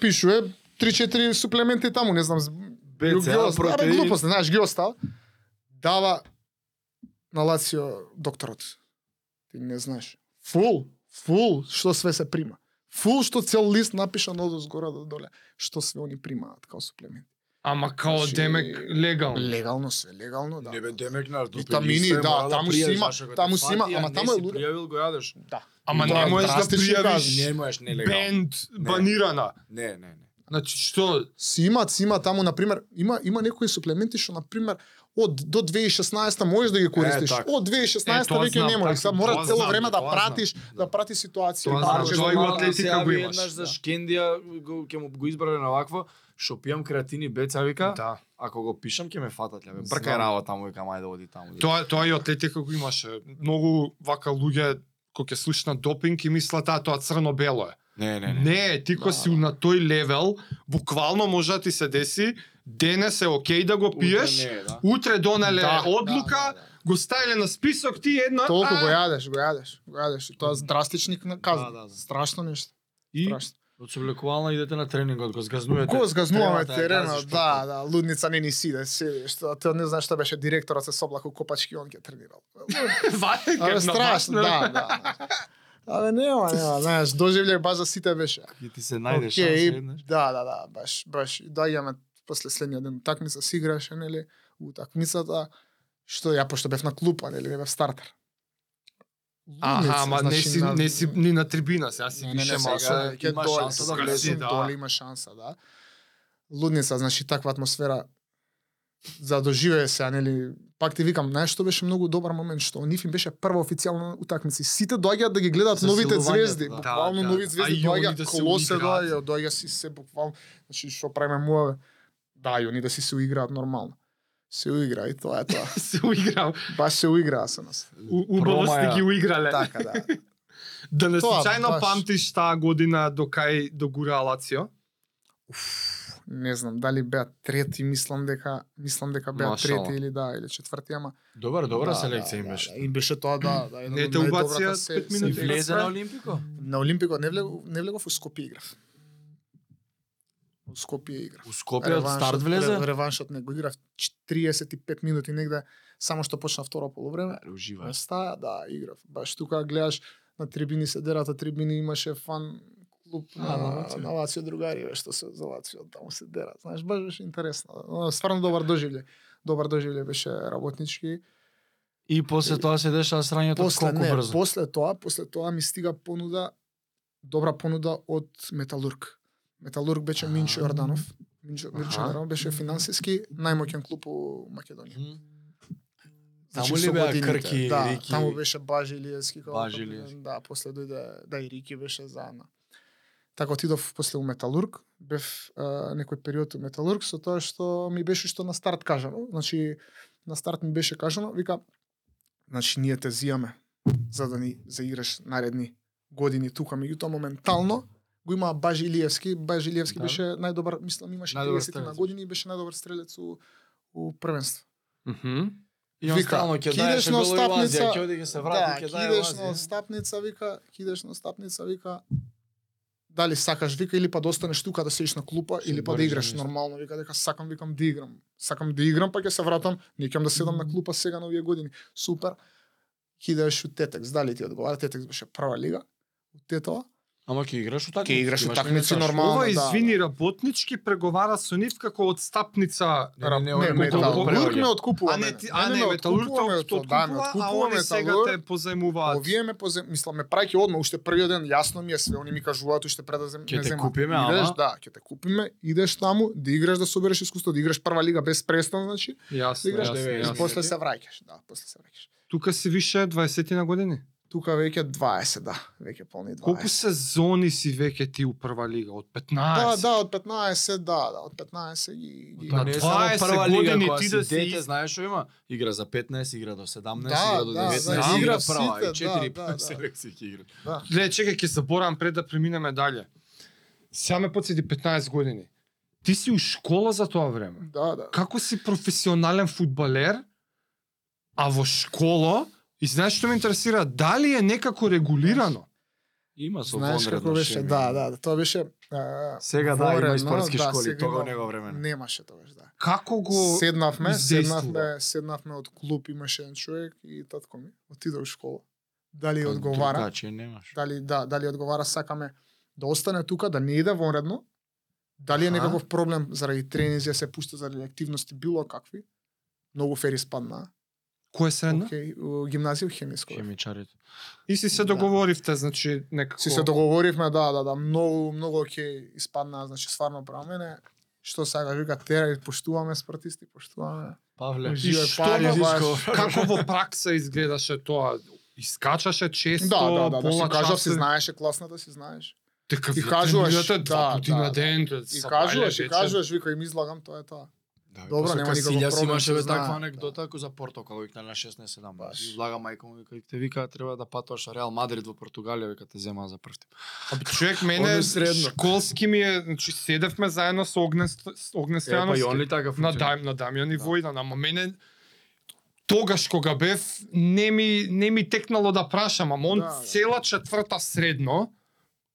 [SPEAKER 1] пишуе 3-4 суплементи таму, не знам,
[SPEAKER 2] БЦА,
[SPEAKER 1] Абе, глупост, знаеш, ги остава. Дава на Лацио докторот. Ти не знаеш. Фул, фул, што све се прима. Фул што цел лист напишан од згора до доле, што све они примаат као суплемент.
[SPEAKER 3] Ама као
[SPEAKER 1] Значи,
[SPEAKER 3] демек легално.
[SPEAKER 1] Легално све, легално, да.
[SPEAKER 2] Не бе демек на
[SPEAKER 1] Витамини, да, таму си има- таму си има, ама таму е лудо.
[SPEAKER 2] Пријавил го јадеш.
[SPEAKER 1] Да.
[SPEAKER 3] Ама
[SPEAKER 1] Тоа
[SPEAKER 3] не можеш да пријавиш.
[SPEAKER 2] Не можеш нелегално.
[SPEAKER 3] бенд банирана.
[SPEAKER 2] Не, не, не.
[SPEAKER 3] Значи што
[SPEAKER 1] Си имаат, си има таму, например, има, има некои суплементи што, например, од до 2016 можеш да ги користиш.
[SPEAKER 2] така.
[SPEAKER 1] од 2016
[SPEAKER 3] Е, тоа
[SPEAKER 1] веќе не можеш.
[SPEAKER 3] така,
[SPEAKER 1] Сега мора цело време да
[SPEAKER 3] тоа
[SPEAKER 1] пратиш, да прати ситуација.
[SPEAKER 3] Тоа
[SPEAKER 1] Да,
[SPEAKER 3] знам,
[SPEAKER 1] речеш,
[SPEAKER 3] тоа и
[SPEAKER 1] да,
[SPEAKER 3] во
[SPEAKER 1] да,
[SPEAKER 3] атлетика го имаш,
[SPEAKER 2] Еднаш за
[SPEAKER 3] да.
[SPEAKER 2] Шкендија го- ќе му го избрале на вакво, што пијам креатини беца вика.
[SPEAKER 3] Да.
[SPEAKER 2] Ако го пишам ќе ме фатат, ле. бе.
[SPEAKER 3] Знам.
[SPEAKER 2] Бркај работа таму вика, ајде оди таму.
[SPEAKER 3] Тоа тоа и атлетика го имаше. Многу вака луѓе кои ќе слушнат допинг и мислат а тоа црно-бело е.
[SPEAKER 2] Не, не, не.
[SPEAKER 3] Не, ти кога
[SPEAKER 1] Да,
[SPEAKER 3] си
[SPEAKER 1] да.
[SPEAKER 3] на тој левел, буквално може да ти се деси, денес е окей да го
[SPEAKER 2] Утре
[SPEAKER 3] пиеш,
[SPEAKER 2] не е, да.
[SPEAKER 3] утре донеле
[SPEAKER 1] Да,
[SPEAKER 3] одлука,
[SPEAKER 1] да, да, да.
[SPEAKER 3] го ставиле на список ти една
[SPEAKER 1] Толку
[SPEAKER 3] а,
[SPEAKER 1] го јадеш, го јадеш, го јадеш. И тоа е драстични на казни.
[SPEAKER 2] Да, да, да.
[SPEAKER 1] Страшно нешто.
[SPEAKER 2] И
[SPEAKER 1] Страшно.
[SPEAKER 2] од соблекувална идете на тренингот, го згазнувате.
[SPEAKER 1] Го згазнуваме
[SPEAKER 2] Требате да
[SPEAKER 1] теренот, да, да, лудница не ни сиде, седи, што тоа не знаеш што беше директорот се соблаку копачки, он ќе тренирал. Абе страшно, да, да. Абе нема, нема, знаеш, доживљај баш за сите беше.
[SPEAKER 2] Ќе ти се најде
[SPEAKER 1] Океј,
[SPEAKER 2] шанса еднаш.
[SPEAKER 1] Да, да, да, баш, баш. И доаѓаме после следниот ден такмица си играше, нели, у такмицата, што ја пошто бев на клупа, нели, не бев стартер.
[SPEAKER 3] Аха, ама не
[SPEAKER 1] значи,
[SPEAKER 3] си
[SPEAKER 1] на-
[SPEAKER 3] не си ни на трибина, сега си
[SPEAKER 1] Не, не,
[SPEAKER 3] више
[SPEAKER 1] не, сега ќе
[SPEAKER 2] има
[SPEAKER 1] доле,
[SPEAKER 2] шанса да
[SPEAKER 1] сега
[SPEAKER 3] влезе,
[SPEAKER 1] сум
[SPEAKER 3] да.
[SPEAKER 1] доле има шанса, да. Лудница, значи таква атмосфера за да доживее се, нели, пак ти викам, знаеш што беше многу добар момент што нив им беше прва официјална утакмици. Сите доаѓаат да ги гледаат новите звезди,
[SPEAKER 2] да.
[SPEAKER 1] буквално
[SPEAKER 3] Да, да,
[SPEAKER 1] нови
[SPEAKER 3] да.
[SPEAKER 1] звезди
[SPEAKER 3] А и они
[SPEAKER 1] доаѓаат,
[SPEAKER 3] да се
[SPEAKER 1] колосе доаѓа, доаѓа си се буквално, значи што правиме му да, и они да си се уиграат нормално. Се уигра и тоа е тоа.
[SPEAKER 3] се уиграл.
[SPEAKER 1] Баш се уиграа со нас.
[SPEAKER 3] Убаво сте ги уиграле.
[SPEAKER 1] Така, да.
[SPEAKER 3] Да не случајно памтиш таа година до кај догура Лацио?
[SPEAKER 1] Не знам дали беа трети, мислам дека мислам дека беа
[SPEAKER 3] Машала.
[SPEAKER 1] трети или да, или четврти, ама
[SPEAKER 2] Добар, добра
[SPEAKER 1] да,
[SPEAKER 2] селекција им
[SPEAKER 1] да,
[SPEAKER 2] беше.
[SPEAKER 1] Да, им беше тоа да, да,
[SPEAKER 3] Не те убација
[SPEAKER 1] најдобрата се-
[SPEAKER 3] пет минути
[SPEAKER 2] И
[SPEAKER 1] селекција.
[SPEAKER 2] влезе на Олимпико?
[SPEAKER 1] На Олимпикот не влегов, не влегов у Скопје играв. У Скопје играв.
[SPEAKER 2] У Скопје од старт влезе?
[SPEAKER 1] Реваншот не го играв 35 минути негде, само што почна второ полувреме.
[SPEAKER 2] Уживај.
[SPEAKER 1] Ста, да, играв. Баш тука гледаш на трибини се дерат, а трибини имаше фан клуб
[SPEAKER 3] А,
[SPEAKER 1] на,
[SPEAKER 3] на
[SPEAKER 1] на,
[SPEAKER 3] Лацио.
[SPEAKER 1] на Лацио другари, што се за Лацио, таму се дерат. Знаеш, баш беше интересно. Но, Стварно добар доживле. Добар доживле беше работнички.
[SPEAKER 2] И после тоа се дешава срањето
[SPEAKER 1] После
[SPEAKER 2] колку
[SPEAKER 1] не,
[SPEAKER 2] брзо.
[SPEAKER 1] после тоа, после тоа ми стига понуда добра понуда од Металург. Металург беше Минчо. Јорданов. Минчо. Јорданов беше финансиски најмоќен клуб у Македонија.
[SPEAKER 2] Мгм.
[SPEAKER 1] Значи,
[SPEAKER 2] Таму ли беа Крки,
[SPEAKER 1] да,
[SPEAKER 2] Рики?
[SPEAKER 1] таму беше Бажи Илиевски
[SPEAKER 2] Бажи Илиевски.
[SPEAKER 1] Да, после дојде да и Рики беше заедно. Така отидов после у Металург, бев а, некој период у Металург со тоа што ми беше што на старт кажано. Значи на старт ми беше кажано, вика значи ние те зијаме за да ни заиграш наредни години тука, меѓутоа моментално го има Бажи Илиевски, Бажи Илиевски
[SPEAKER 2] Да.
[SPEAKER 1] беше најдобар, мислам имаше
[SPEAKER 2] Најдобар
[SPEAKER 1] 30 на години и беше најдобар стрелец у, у првенство.
[SPEAKER 3] Мгм.
[SPEAKER 2] И он
[SPEAKER 1] Вика,
[SPEAKER 2] стално ќе
[SPEAKER 1] кидеш на стапница,
[SPEAKER 2] ќе оди ќе се врати,
[SPEAKER 1] да,
[SPEAKER 2] ќе
[SPEAKER 1] кидеш
[SPEAKER 2] лази.
[SPEAKER 1] на стапница, вика, кидеш на стапница, вика, дали сакаш, вика, или па да останеш тука да седиш на клупа, или па да играш нормално, вика, дека сакам, викам да играм. Сакам да играм, па ќе се вратам, не ќе да седам на клупа сега на овие години. Супер. Кидаш у Тетекс, дали ти одговара, Тетекс беше прва лига, у Тетова.
[SPEAKER 2] Ама ќе играш утакмици.
[SPEAKER 1] Ќе играш утакмици нормално.
[SPEAKER 3] Ова
[SPEAKER 1] да,
[SPEAKER 3] извини
[SPEAKER 1] да.
[SPEAKER 3] работнички преговара со нив како од стапница
[SPEAKER 2] Не, не, не,
[SPEAKER 1] Не, Металург
[SPEAKER 2] Металург.
[SPEAKER 1] ме откупува.
[SPEAKER 3] А не, а не,
[SPEAKER 1] ме
[SPEAKER 3] Металург
[SPEAKER 1] ме да,
[SPEAKER 3] откупува, а они сега те позајмуваат.
[SPEAKER 1] Овие ме позе, мислам ме праќа одма уште првиот ден, јасно ми е све, они ми кажуваат уште пред да зем,
[SPEAKER 2] Ќе те купиме,
[SPEAKER 1] идеш,
[SPEAKER 2] ама?
[SPEAKER 1] да, ќе те купиме, идеш таму, да играш да собереш искуство, да играш прва лига без престан, значи, да
[SPEAKER 3] Јасно,
[SPEAKER 1] играш
[SPEAKER 3] јасно,
[SPEAKER 2] девет,
[SPEAKER 1] и после се враќаш, да, после се враќаш.
[SPEAKER 3] Тука си више 20 на години.
[SPEAKER 1] Тука веќе 20, да, веќе полни 20.
[SPEAKER 3] Колку сезони си веќе ти у прва лига? Од 15?
[SPEAKER 1] Да, да, од 15, да, да, од 15 ги, ги
[SPEAKER 2] Па не е само
[SPEAKER 3] 20
[SPEAKER 2] прва лига,
[SPEAKER 3] години
[SPEAKER 2] кога
[SPEAKER 3] ти
[SPEAKER 2] си
[SPEAKER 3] да си
[SPEAKER 2] дете,
[SPEAKER 3] из-
[SPEAKER 2] знаеш што има? Игра за 15, игра до 17,
[SPEAKER 1] Да,
[SPEAKER 2] игра до
[SPEAKER 1] да,
[SPEAKER 2] 19,
[SPEAKER 3] да,
[SPEAKER 2] игра
[SPEAKER 1] игра
[SPEAKER 2] прва,
[SPEAKER 1] сите,
[SPEAKER 2] и 4
[SPEAKER 1] да, да, да.
[SPEAKER 2] селекции ќе играт.
[SPEAKER 1] да.
[SPEAKER 3] Гледај, чекај, ќе заборам пред да преминеме дале. Сега ме подсети 15 години. Ти си у школа за тоа време.
[SPEAKER 1] Да, да.
[SPEAKER 3] Како си професионален фудбалер, а во школа, и знаеш што ме интересира, дали е некако регулирано?
[SPEAKER 2] Има со
[SPEAKER 1] Знаеш како беше,
[SPEAKER 2] шеми.
[SPEAKER 1] да, да, да, тоа беше а,
[SPEAKER 2] Сега да, има и спортски
[SPEAKER 1] да,
[SPEAKER 2] школи, тога во
[SPEAKER 1] има-
[SPEAKER 2] него време.
[SPEAKER 1] Немаше тогаш, да.
[SPEAKER 3] Како го...
[SPEAKER 1] Седнавме,
[SPEAKER 3] издействува?
[SPEAKER 1] седнавме, седнавме од клуб, имаше еден човек и татко ми отиде у школа. Дали
[SPEAKER 2] Па,
[SPEAKER 1] одговара,
[SPEAKER 2] Другачи немаш.
[SPEAKER 1] дали да, дали одговара сакаме да остане тука, да не иде вонредно, дали е некаков проблем заради тренинзи, да се пушта заради активности било какви. Многу фери спадна.
[SPEAKER 3] Кој е средно?
[SPEAKER 1] Океј, у гимназија хемиско.
[SPEAKER 2] Хемичарите.
[SPEAKER 3] И си се
[SPEAKER 1] Да.
[SPEAKER 3] договоривте, значи, некако...
[SPEAKER 1] Си се договоривме, да, да, да, многу, многу окей, испадна, значи стварно према мене. Што сега вика тера, поштуваме спортисти, поштуваме.
[SPEAKER 2] Павле.
[SPEAKER 3] И што баш-
[SPEAKER 1] баш.
[SPEAKER 3] Како во пракса изгледаше тоа? Искачаше често,
[SPEAKER 1] Да, да, да, да,
[SPEAKER 3] пола
[SPEAKER 1] си кажав, си знаеше класната, си знаеш.
[SPEAKER 3] Дека
[SPEAKER 1] И
[SPEAKER 3] вие
[SPEAKER 1] кажуваш, да, да, да.
[SPEAKER 3] ден.
[SPEAKER 1] И кажуваш, и кажуваш, вика им излагам, тоа е тоа.
[SPEAKER 2] Да,
[SPEAKER 1] Добро, нема никаков проблем,
[SPEAKER 2] имаше
[SPEAKER 1] се
[SPEAKER 2] бе таква
[SPEAKER 1] да.
[SPEAKER 2] анекдота ако за Порто кога викна на 16-17.
[SPEAKER 1] Баш.
[SPEAKER 2] И влага мајка му вика те вика треба да патуваш Реал Мадрид во Португалија вика те зема за прв тип.
[SPEAKER 3] Аби човек мене
[SPEAKER 2] средно.
[SPEAKER 3] школски ми е, значи седевме заедно со Огнен Огнен
[SPEAKER 2] Е, па и он
[SPEAKER 3] Стојановски.
[SPEAKER 2] ли така
[SPEAKER 3] на? Дај, на Дамјан и Војдан, ама мене тогаш кога бев не ми не ми текнало да прашам, ама он
[SPEAKER 1] Да, да.
[SPEAKER 3] цела четврта средно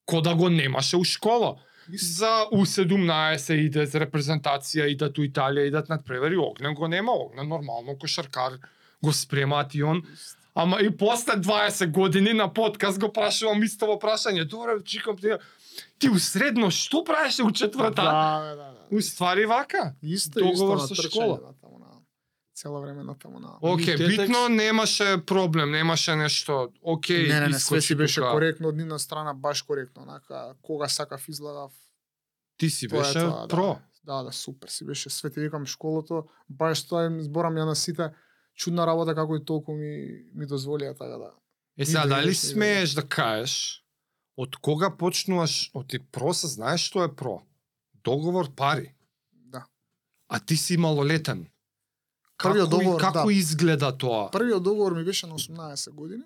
[SPEAKER 3] кода го немаше у школа. За У17 иде за репрезентација, идат у Италија, идат на превери, Огнен го нема, Огнен нормално кошаркар го спремаат и он. Ама и после 20 години на подкаст го прашувам истово прашање. Добре, чикам ти, ти у средно што правеше у четврта?
[SPEAKER 1] Да, да, да.
[SPEAKER 3] У ствари вака.
[SPEAKER 1] Исто,
[SPEAKER 3] Договор
[SPEAKER 1] исто
[SPEAKER 3] со школа.
[SPEAKER 1] Цело време на таму на.
[SPEAKER 3] Океј,
[SPEAKER 2] Тетекс-
[SPEAKER 3] битно немаше проблем, немаше нешто. Океј,
[SPEAKER 1] не, не, не, све си беше
[SPEAKER 3] тука.
[SPEAKER 1] коректно од нивна страна, баш коректно, онака кога сакав излагав.
[SPEAKER 3] Ти си беше
[SPEAKER 1] тоа, да.
[SPEAKER 3] про.
[SPEAKER 1] Да, да, супер си беше. Све ти викам школото, баш тоа им зборам ја на сите. Чудна работа како и толку ми ми дозволија така да.
[SPEAKER 3] Е сега,
[SPEAKER 1] Иде,
[SPEAKER 3] дали
[SPEAKER 1] иде,
[SPEAKER 3] смееш да кажеш, од кога почнуваш, од ти про се знаеш што е про? Договор пари.
[SPEAKER 1] Да.
[SPEAKER 3] А ти си малолетен.
[SPEAKER 1] Првиот договор,
[SPEAKER 3] како
[SPEAKER 1] да.
[SPEAKER 3] изгледа тоа?
[SPEAKER 1] Првиот договор ми беше на 18 години.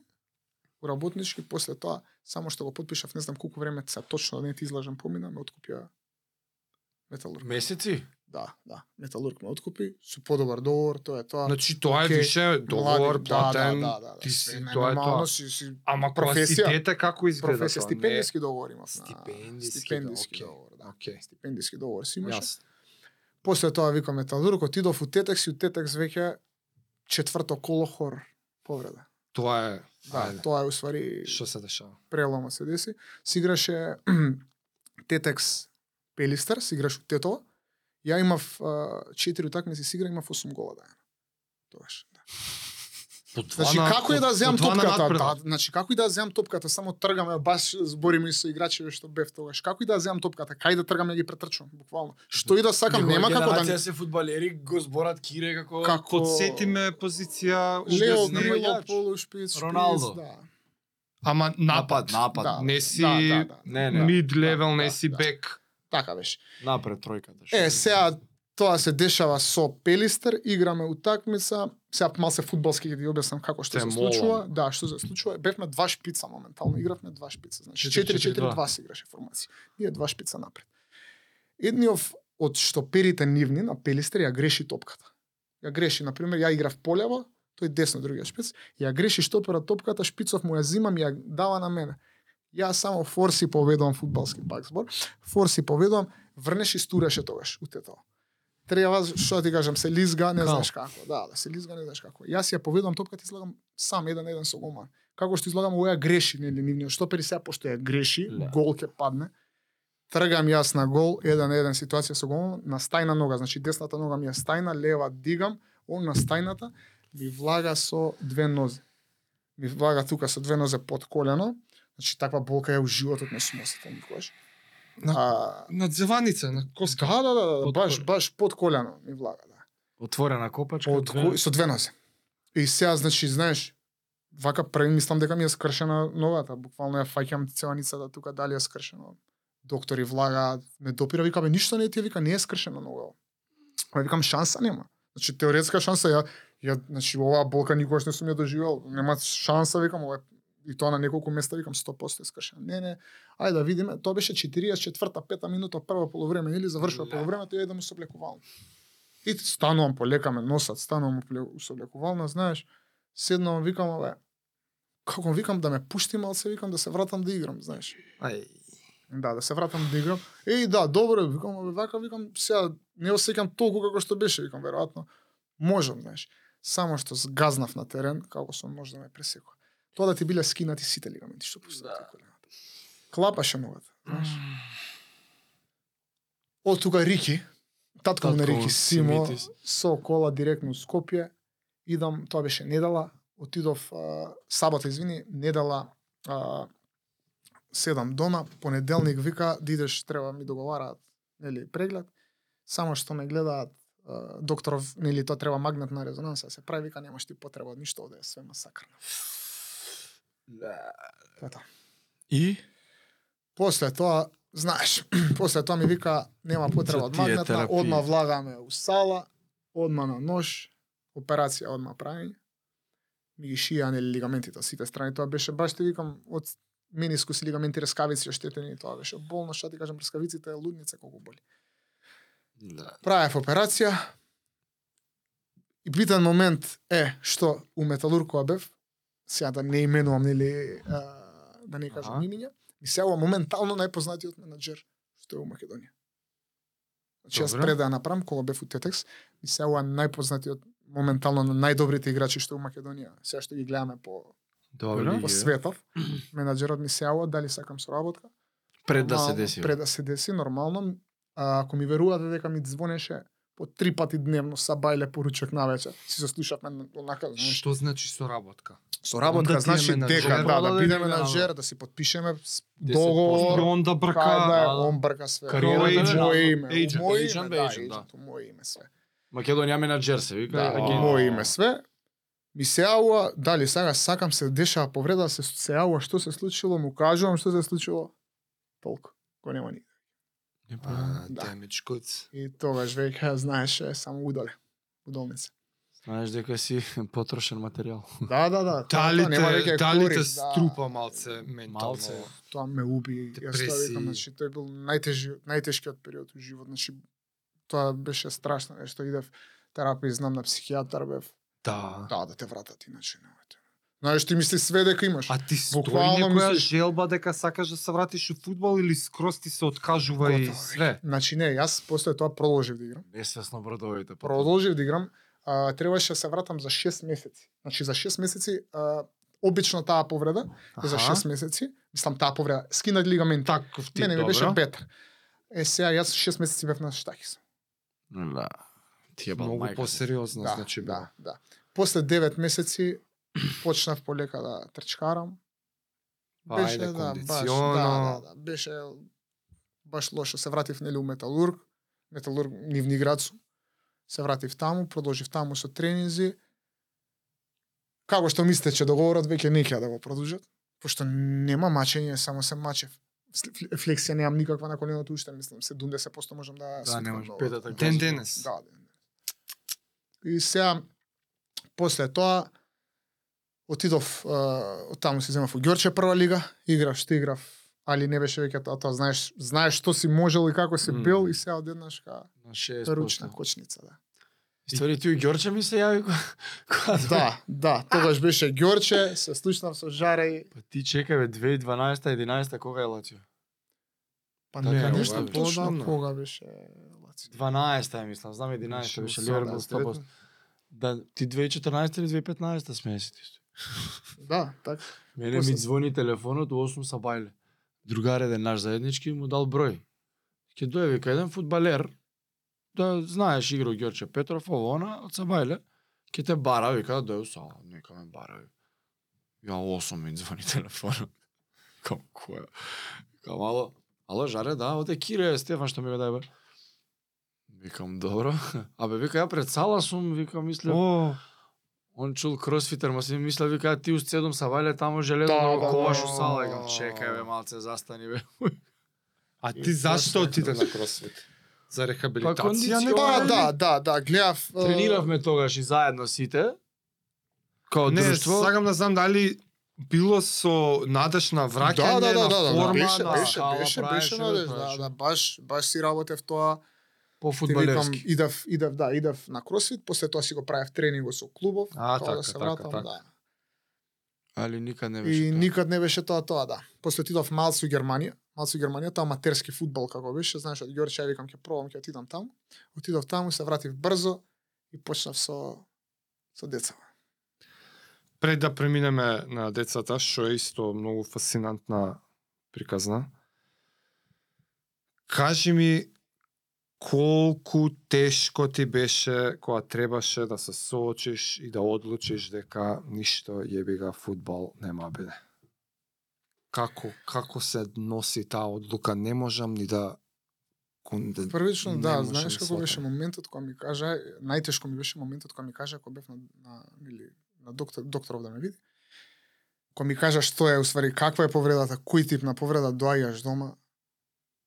[SPEAKER 1] Работнички после тоа само што го потпишав, не знам колку време се точно да не ти излажам помина, ме откупија Металург.
[SPEAKER 2] Месеци?
[SPEAKER 1] Да, да. Металург ме откупи, со подобар договор, тоа е тоа.
[SPEAKER 3] Значи тоа е више договор
[SPEAKER 1] Млади,
[SPEAKER 3] платен.
[SPEAKER 1] Да, да, да, да.
[SPEAKER 3] ти си-
[SPEAKER 1] е
[SPEAKER 3] тоа е тоа.
[SPEAKER 1] Си, си,
[SPEAKER 3] Ама
[SPEAKER 1] професија.
[SPEAKER 3] дете како изгледа
[SPEAKER 1] професија,
[SPEAKER 3] тоа?
[SPEAKER 1] стипендиски договор имав.
[SPEAKER 3] Стипендиски,
[SPEAKER 1] стипендиски
[SPEAKER 3] да,
[SPEAKER 1] договор, да.
[SPEAKER 3] Океј.
[SPEAKER 1] Стипендиски договор си
[SPEAKER 3] Не,
[SPEAKER 1] имаше.
[SPEAKER 3] Јасно.
[SPEAKER 1] После тоа викам металург, отидов у Тетекс и у Тетекс веќе четврто коло хор повреда.
[SPEAKER 3] Тоа е
[SPEAKER 1] Да,
[SPEAKER 3] ајде.
[SPEAKER 1] тоа е уствари
[SPEAKER 3] Што се дешава?
[SPEAKER 1] прелома се деси. Си играше Тетекс Пелистер, си играш у Тетова. Ја имав четири утакмици си игра, имав 8 гола дајана. Тогаш. Да.
[SPEAKER 3] По
[SPEAKER 1] Значи како и да земам топката, да, значи како и да земам топката, само тргаме, баш збориме со играчи што бев тогаш. Како и да земам топката, кај да тргаме ги претрчувам, буквално. Што и да сакам, нема како да
[SPEAKER 2] се фудбалери го зборат Кире како
[SPEAKER 1] како
[SPEAKER 3] Подсети ме позиција
[SPEAKER 1] Лео. Грило, полушпиц, шпиц,
[SPEAKER 2] Роналдо.
[SPEAKER 1] да.
[SPEAKER 3] Ама напад.
[SPEAKER 2] напад.
[SPEAKER 1] Да.
[SPEAKER 3] Не си
[SPEAKER 1] Да, да, да.
[SPEAKER 2] Не, не.
[SPEAKER 3] мид левел,
[SPEAKER 1] Да,
[SPEAKER 3] не
[SPEAKER 1] да,
[SPEAKER 3] си
[SPEAKER 1] да.
[SPEAKER 3] бек.
[SPEAKER 1] Така беше.
[SPEAKER 2] Напред тројката. што
[SPEAKER 1] Е,
[SPEAKER 2] е.
[SPEAKER 1] сега тоа се дешава со Пелистер, играме утакмица, сега малце фудбалски ќе ви објаснам како што се случува. Да, што се случува. Бевме два шпица моментално, игравме два шпица. Значи
[SPEAKER 3] 4-4-2.
[SPEAKER 1] 4-4-2 се играше формација. Ние два шпица напред. Едниов од штоперите нивни на Пелистер ја греши топката. Ја греши, на пример, ја играв поляво, тој десно другиот шпиц, ја греши штопера топката, шпицов му ја зимам ја дава на мене. Ја само форси поведувам фудбалски пак збор. Форси поведувам, врнеш и стураше тогаш у тето. Треба, што ти кажам, се лизга, не знаеш како. Да, да, се лизга, не знаеш како. Јас ја поведувам топката излагам сам еден еден со голман. Како што излагам овоја греши, нели нивниот штопери сега пошто ја греши,
[SPEAKER 2] Да.
[SPEAKER 1] гол ќе падне. Тргам јас на гол, еден еден ситуација со голман, на стајна нога, значи десната нога ми е стајна, лева дигам, он на стајната ми влага со две нозе. Ми влага тука со две нозе под колено, значи таква болка ја у животот не сум осетил никогаш.
[SPEAKER 3] На-
[SPEAKER 1] А,
[SPEAKER 3] На дзеваница, на коска.
[SPEAKER 1] да, да, да, да,
[SPEAKER 3] Под
[SPEAKER 1] баш,
[SPEAKER 3] колено.
[SPEAKER 1] баш под колено ми влага, да.
[SPEAKER 2] Отворена копачка.
[SPEAKER 1] Од
[SPEAKER 2] две-
[SPEAKER 1] со две нозе. И сега, значи, знаеш, вака први мислам дека ми е скршена ногата, буквално ја фаќам целаницата тука дали е скршено. Доктори влагаат, ме допира, вика, бе, ништо не ти вика, не е скршена нога. Ама викам, шанса нема. Значи, теоретска шанса, ја, ја значи, оваа болка никогаш не сум ја доживел, нема шанса, викам, ова е и тоа на неколку места викам 100% е скршена. Не, не, ајде да видиме, тоа беше 44-та, 5 минута прво полувреме, или завршува полувремето и ајде да му се облекувална. И станувам полекаме носат, станувам со облекувална, знаеш, седнувам, викам, бе, како викам да ме пушти малце, викам да се вратам да играм, знаеш.
[SPEAKER 3] Ај.
[SPEAKER 1] Да, да се вратам да играм. Еј, да, добро, викам, бе, вака, викам, сега не осеќам толку како што беше, викам, веројатно. Можам, знаеш. Само што згазнав на терен, како сум може да ме пресекува. Тоа да ти биле скинати сите лигаменти што пуштат да. колената. Клапаше ногата, знаеш. Од тука Рики, татко му на Рики Симо,
[SPEAKER 2] Симитис.
[SPEAKER 1] со кола директно у Скопје, идам, тоа беше недела, отидов а, сабота, извини, недела а, седам дома, понеделник вика да идеш, треба ми договараат нели преглед. Само што ме гледаат докторов, нели тоа треба магнетна резонанса, да се прави вика немаш ти потреба од ништо овде е све масакрно. Тоа.
[SPEAKER 2] И?
[SPEAKER 1] После тоа, знаеш, после тоа ми вика нема потреба од магнетна,
[SPEAKER 2] терапии.
[SPEAKER 1] одма влагаме у сала, одма на нож, операција одма прави. Ми ги шија нели лигаментите од сите страни, тоа беше баш ти викам од менискус и лигаменти рескавици оштетени, тоа беше болно, што ти кажам, рескавиците е лудница колку боли.
[SPEAKER 2] Да.
[SPEAKER 1] Правев операција и битен момент е што у Металург кога бев, сега да не именувам нели а, да не кажам имиња, ми се ова моментално најпознатиот менаџер што е у Македонија. Значи јас пред да ја направам кога бев у Тетекс, ми се ова најпознатиот моментално на најдобрите играчи што е у Македонија. Сега што ги гледаме по
[SPEAKER 2] Добро.
[SPEAKER 1] по светов, менаџерот ми се јавува дали сакам соработка.
[SPEAKER 2] Пред да се
[SPEAKER 1] Нормално,
[SPEAKER 2] деси.
[SPEAKER 1] Пред да се деси, нормално. А, ако ми верувате дека ми звонеше по три пати дневно са бајле поручок навечер. Си се слушавме на- онака, знаеш.
[SPEAKER 3] Што значи соработка?
[SPEAKER 1] Соработка значи дека да, да
[SPEAKER 2] да
[SPEAKER 1] биде
[SPEAKER 2] биде,
[SPEAKER 1] менаџер,
[SPEAKER 2] да.
[SPEAKER 1] да си подпишеме с-
[SPEAKER 2] 10%.
[SPEAKER 3] И
[SPEAKER 1] договор.
[SPEAKER 3] онда брка
[SPEAKER 1] да
[SPEAKER 2] да.
[SPEAKER 1] он брка све.
[SPEAKER 2] Кариерата
[SPEAKER 1] Мој
[SPEAKER 2] е
[SPEAKER 1] мој
[SPEAKER 2] на-
[SPEAKER 1] име,
[SPEAKER 3] agent,
[SPEAKER 1] име, да,
[SPEAKER 2] да.
[SPEAKER 1] мој име све.
[SPEAKER 2] Македонија менаџер се вика.
[SPEAKER 1] Да, мој име све. Ми се јавува, дали сега сакам се дешава повреда, се се јавува што се случило, му кажувам што се случило. Толку. Го нема ни.
[SPEAKER 3] А,
[SPEAKER 1] Да.
[SPEAKER 3] damage goods.
[SPEAKER 1] И тогаш веќе знаеш е само удале. Удолница.
[SPEAKER 2] Знаеш дека си потрошен материјал.
[SPEAKER 1] Да, да, да. тоа-
[SPEAKER 3] Дали
[SPEAKER 1] тоа нема
[SPEAKER 3] те,
[SPEAKER 1] веќе
[SPEAKER 3] дали те
[SPEAKER 1] корис, да.
[SPEAKER 3] струпа малце ментално?
[SPEAKER 2] Малце.
[SPEAKER 1] Тоа ме уби. Јас тоа
[SPEAKER 3] Депресии.
[SPEAKER 1] викам, значи тој бил најтежи, најтешкиот период во живот, значи тоа беше страшно нешто. Идев терапија, знам на психијатар бев.
[SPEAKER 3] Да.
[SPEAKER 1] Да, да те вратат иначе немојте. Знаеш, ти мисли све дека имаш.
[SPEAKER 3] А ти стои
[SPEAKER 1] Буквално
[SPEAKER 3] некоја
[SPEAKER 1] мислиш-
[SPEAKER 3] желба дека сакаш да се вратиш у фудбал или скроз ти се откажува и
[SPEAKER 1] Готово.
[SPEAKER 3] све?
[SPEAKER 1] Значи не, јас после тоа продолжив да играм.
[SPEAKER 2] Несвесно бродовите.
[SPEAKER 1] Продолжив да играм. А, требаше да се вратам за 6 месеци. Значи за 6 месеци а, обично таа повреда е за 6 месеци. Мислам таа повреда скинат лигамент.
[SPEAKER 3] Таков ти
[SPEAKER 1] Мене ми беше бетар. Е сега јас 6 месеци бев на штахис.
[SPEAKER 2] Да. Ти е мајка.
[SPEAKER 3] посериозно,
[SPEAKER 1] Да,
[SPEAKER 3] значи
[SPEAKER 1] да, да. После 9 месеци почнав полека да трчкарам.
[SPEAKER 3] Па, ајде,
[SPEAKER 1] да, баш, да, да, да, беше баш лошо. Се вратив нели у Металург, Металург Нивни град сум. Се вратив таму, продолжив таму со тренинзи. Како што мислите че договорот веќе не ќе да го продолжат, пошто нема мачење, само се мачев. Фл- Флексија немам никаква на коленото уште, мислам 70% можам да
[SPEAKER 2] Да,
[SPEAKER 1] свиткам
[SPEAKER 2] немаш
[SPEAKER 1] долу.
[SPEAKER 2] петата
[SPEAKER 3] Ден денес.
[SPEAKER 1] Да, ден. И сега после тоа отидов од таму се земав у Ѓорче прва лига, играв што играв, али не беше веќе тоа, тоа знаеш, знаеш што си можел и како си бил и сега одеднаш ка
[SPEAKER 2] На 60%.
[SPEAKER 1] ручна кочница, да.
[SPEAKER 2] Истори ти Ѓорче ми се јави кога-
[SPEAKER 1] Да, да, тогаш беше Ѓорче, се слушнав со Жаре,
[SPEAKER 2] Па ти чекај бе 2012 11 кога е Лацио?
[SPEAKER 1] па
[SPEAKER 2] Така
[SPEAKER 1] не,
[SPEAKER 2] е,
[SPEAKER 1] нешто точно кога беше Лацио.
[SPEAKER 2] 12 е мислам, знам 11 беше Ливерпул 100%. Да, ти 2014 или 2015 сме си ти.
[SPEAKER 1] Да, така.
[SPEAKER 2] Мене
[SPEAKER 1] После-
[SPEAKER 2] ми звони телефонот у 8 са бајле. Другар еден наш заеднички му дал број. Ке дојде вика еден фудбалер, да знаеш игра у Ѓорче Петров, ово она, од Сабајле, ке те бара, вика да дојде сала, нека ме бара. Ја 8 ми звони телефонот. Кам која? Кам ало, ало жаре, да, оде Кире Стефан што ми го дај бе. Викам добро. Абе вика ја пред сала сум, вика мислев.
[SPEAKER 3] О,
[SPEAKER 2] Он чул кросфитер, ма си мисля, вика, ти ус седум са вале таму железо
[SPEAKER 1] Да,
[SPEAKER 2] да,
[SPEAKER 1] да,
[SPEAKER 2] коваш
[SPEAKER 3] да.
[SPEAKER 2] у сала. Викам, чекај бе, малце застани бе.
[SPEAKER 3] а
[SPEAKER 1] И
[SPEAKER 3] ти зашто
[SPEAKER 1] зашто?
[SPEAKER 3] отиде на кросфит? За рехабилитација?
[SPEAKER 2] кондицион-
[SPEAKER 3] не
[SPEAKER 1] Па
[SPEAKER 3] бе?
[SPEAKER 1] да, да, да, гледав.
[SPEAKER 2] Трениравме тогаш и заедно сите. Као
[SPEAKER 3] Не,
[SPEAKER 2] друштво.
[SPEAKER 3] сакам да знам дали било со надеж на враќање,
[SPEAKER 1] да, да, да,
[SPEAKER 3] на
[SPEAKER 1] да, да,
[SPEAKER 3] форма,
[SPEAKER 1] беше,
[SPEAKER 3] на...
[SPEAKER 1] беше,
[SPEAKER 2] скала
[SPEAKER 1] беше, беше
[SPEAKER 2] бе,
[SPEAKER 1] надеж, да, да, баш, баш си работев тоа.
[SPEAKER 2] По фудбалерски.
[SPEAKER 1] идев, идев, да, идев на кросфит, после тоа си го правев тренинго со клубов,
[SPEAKER 3] А,
[SPEAKER 1] тоа
[SPEAKER 3] така,
[SPEAKER 1] да се
[SPEAKER 3] така,
[SPEAKER 1] вратам,
[SPEAKER 3] така.
[SPEAKER 1] да.
[SPEAKER 2] Али никад не беше
[SPEAKER 1] И
[SPEAKER 2] тоа.
[SPEAKER 1] никад не беше тоа тоа, да. После отидов малце у Германија, малце у Германија, тоа аматерски фудбал како беше, знаеш, од Ѓорче ја викам ќе пробам, ќе отидам таму. Отидов таму, се вратив брзо и почнав со со деца.
[SPEAKER 3] Пред да преминеме на децата, што е исто многу фасцинантна приказна, кажи ми колку тешко ти беше кога требаше да се соочиш и да одлучиш дека ништо јеби ga фудбал нема биде. Како како се носи таа одлука? Не можам ни да кон- да
[SPEAKER 1] Првично, да, знаеш
[SPEAKER 3] да
[SPEAKER 1] како беше моментот кога ми кажа, најтешко ми беше моментот кога ми кажа кога бев на, на или на доктор докторов да ме види. Кога ми кажа што е уствари каква е повредата, кој тип на повреда доаѓаш дома,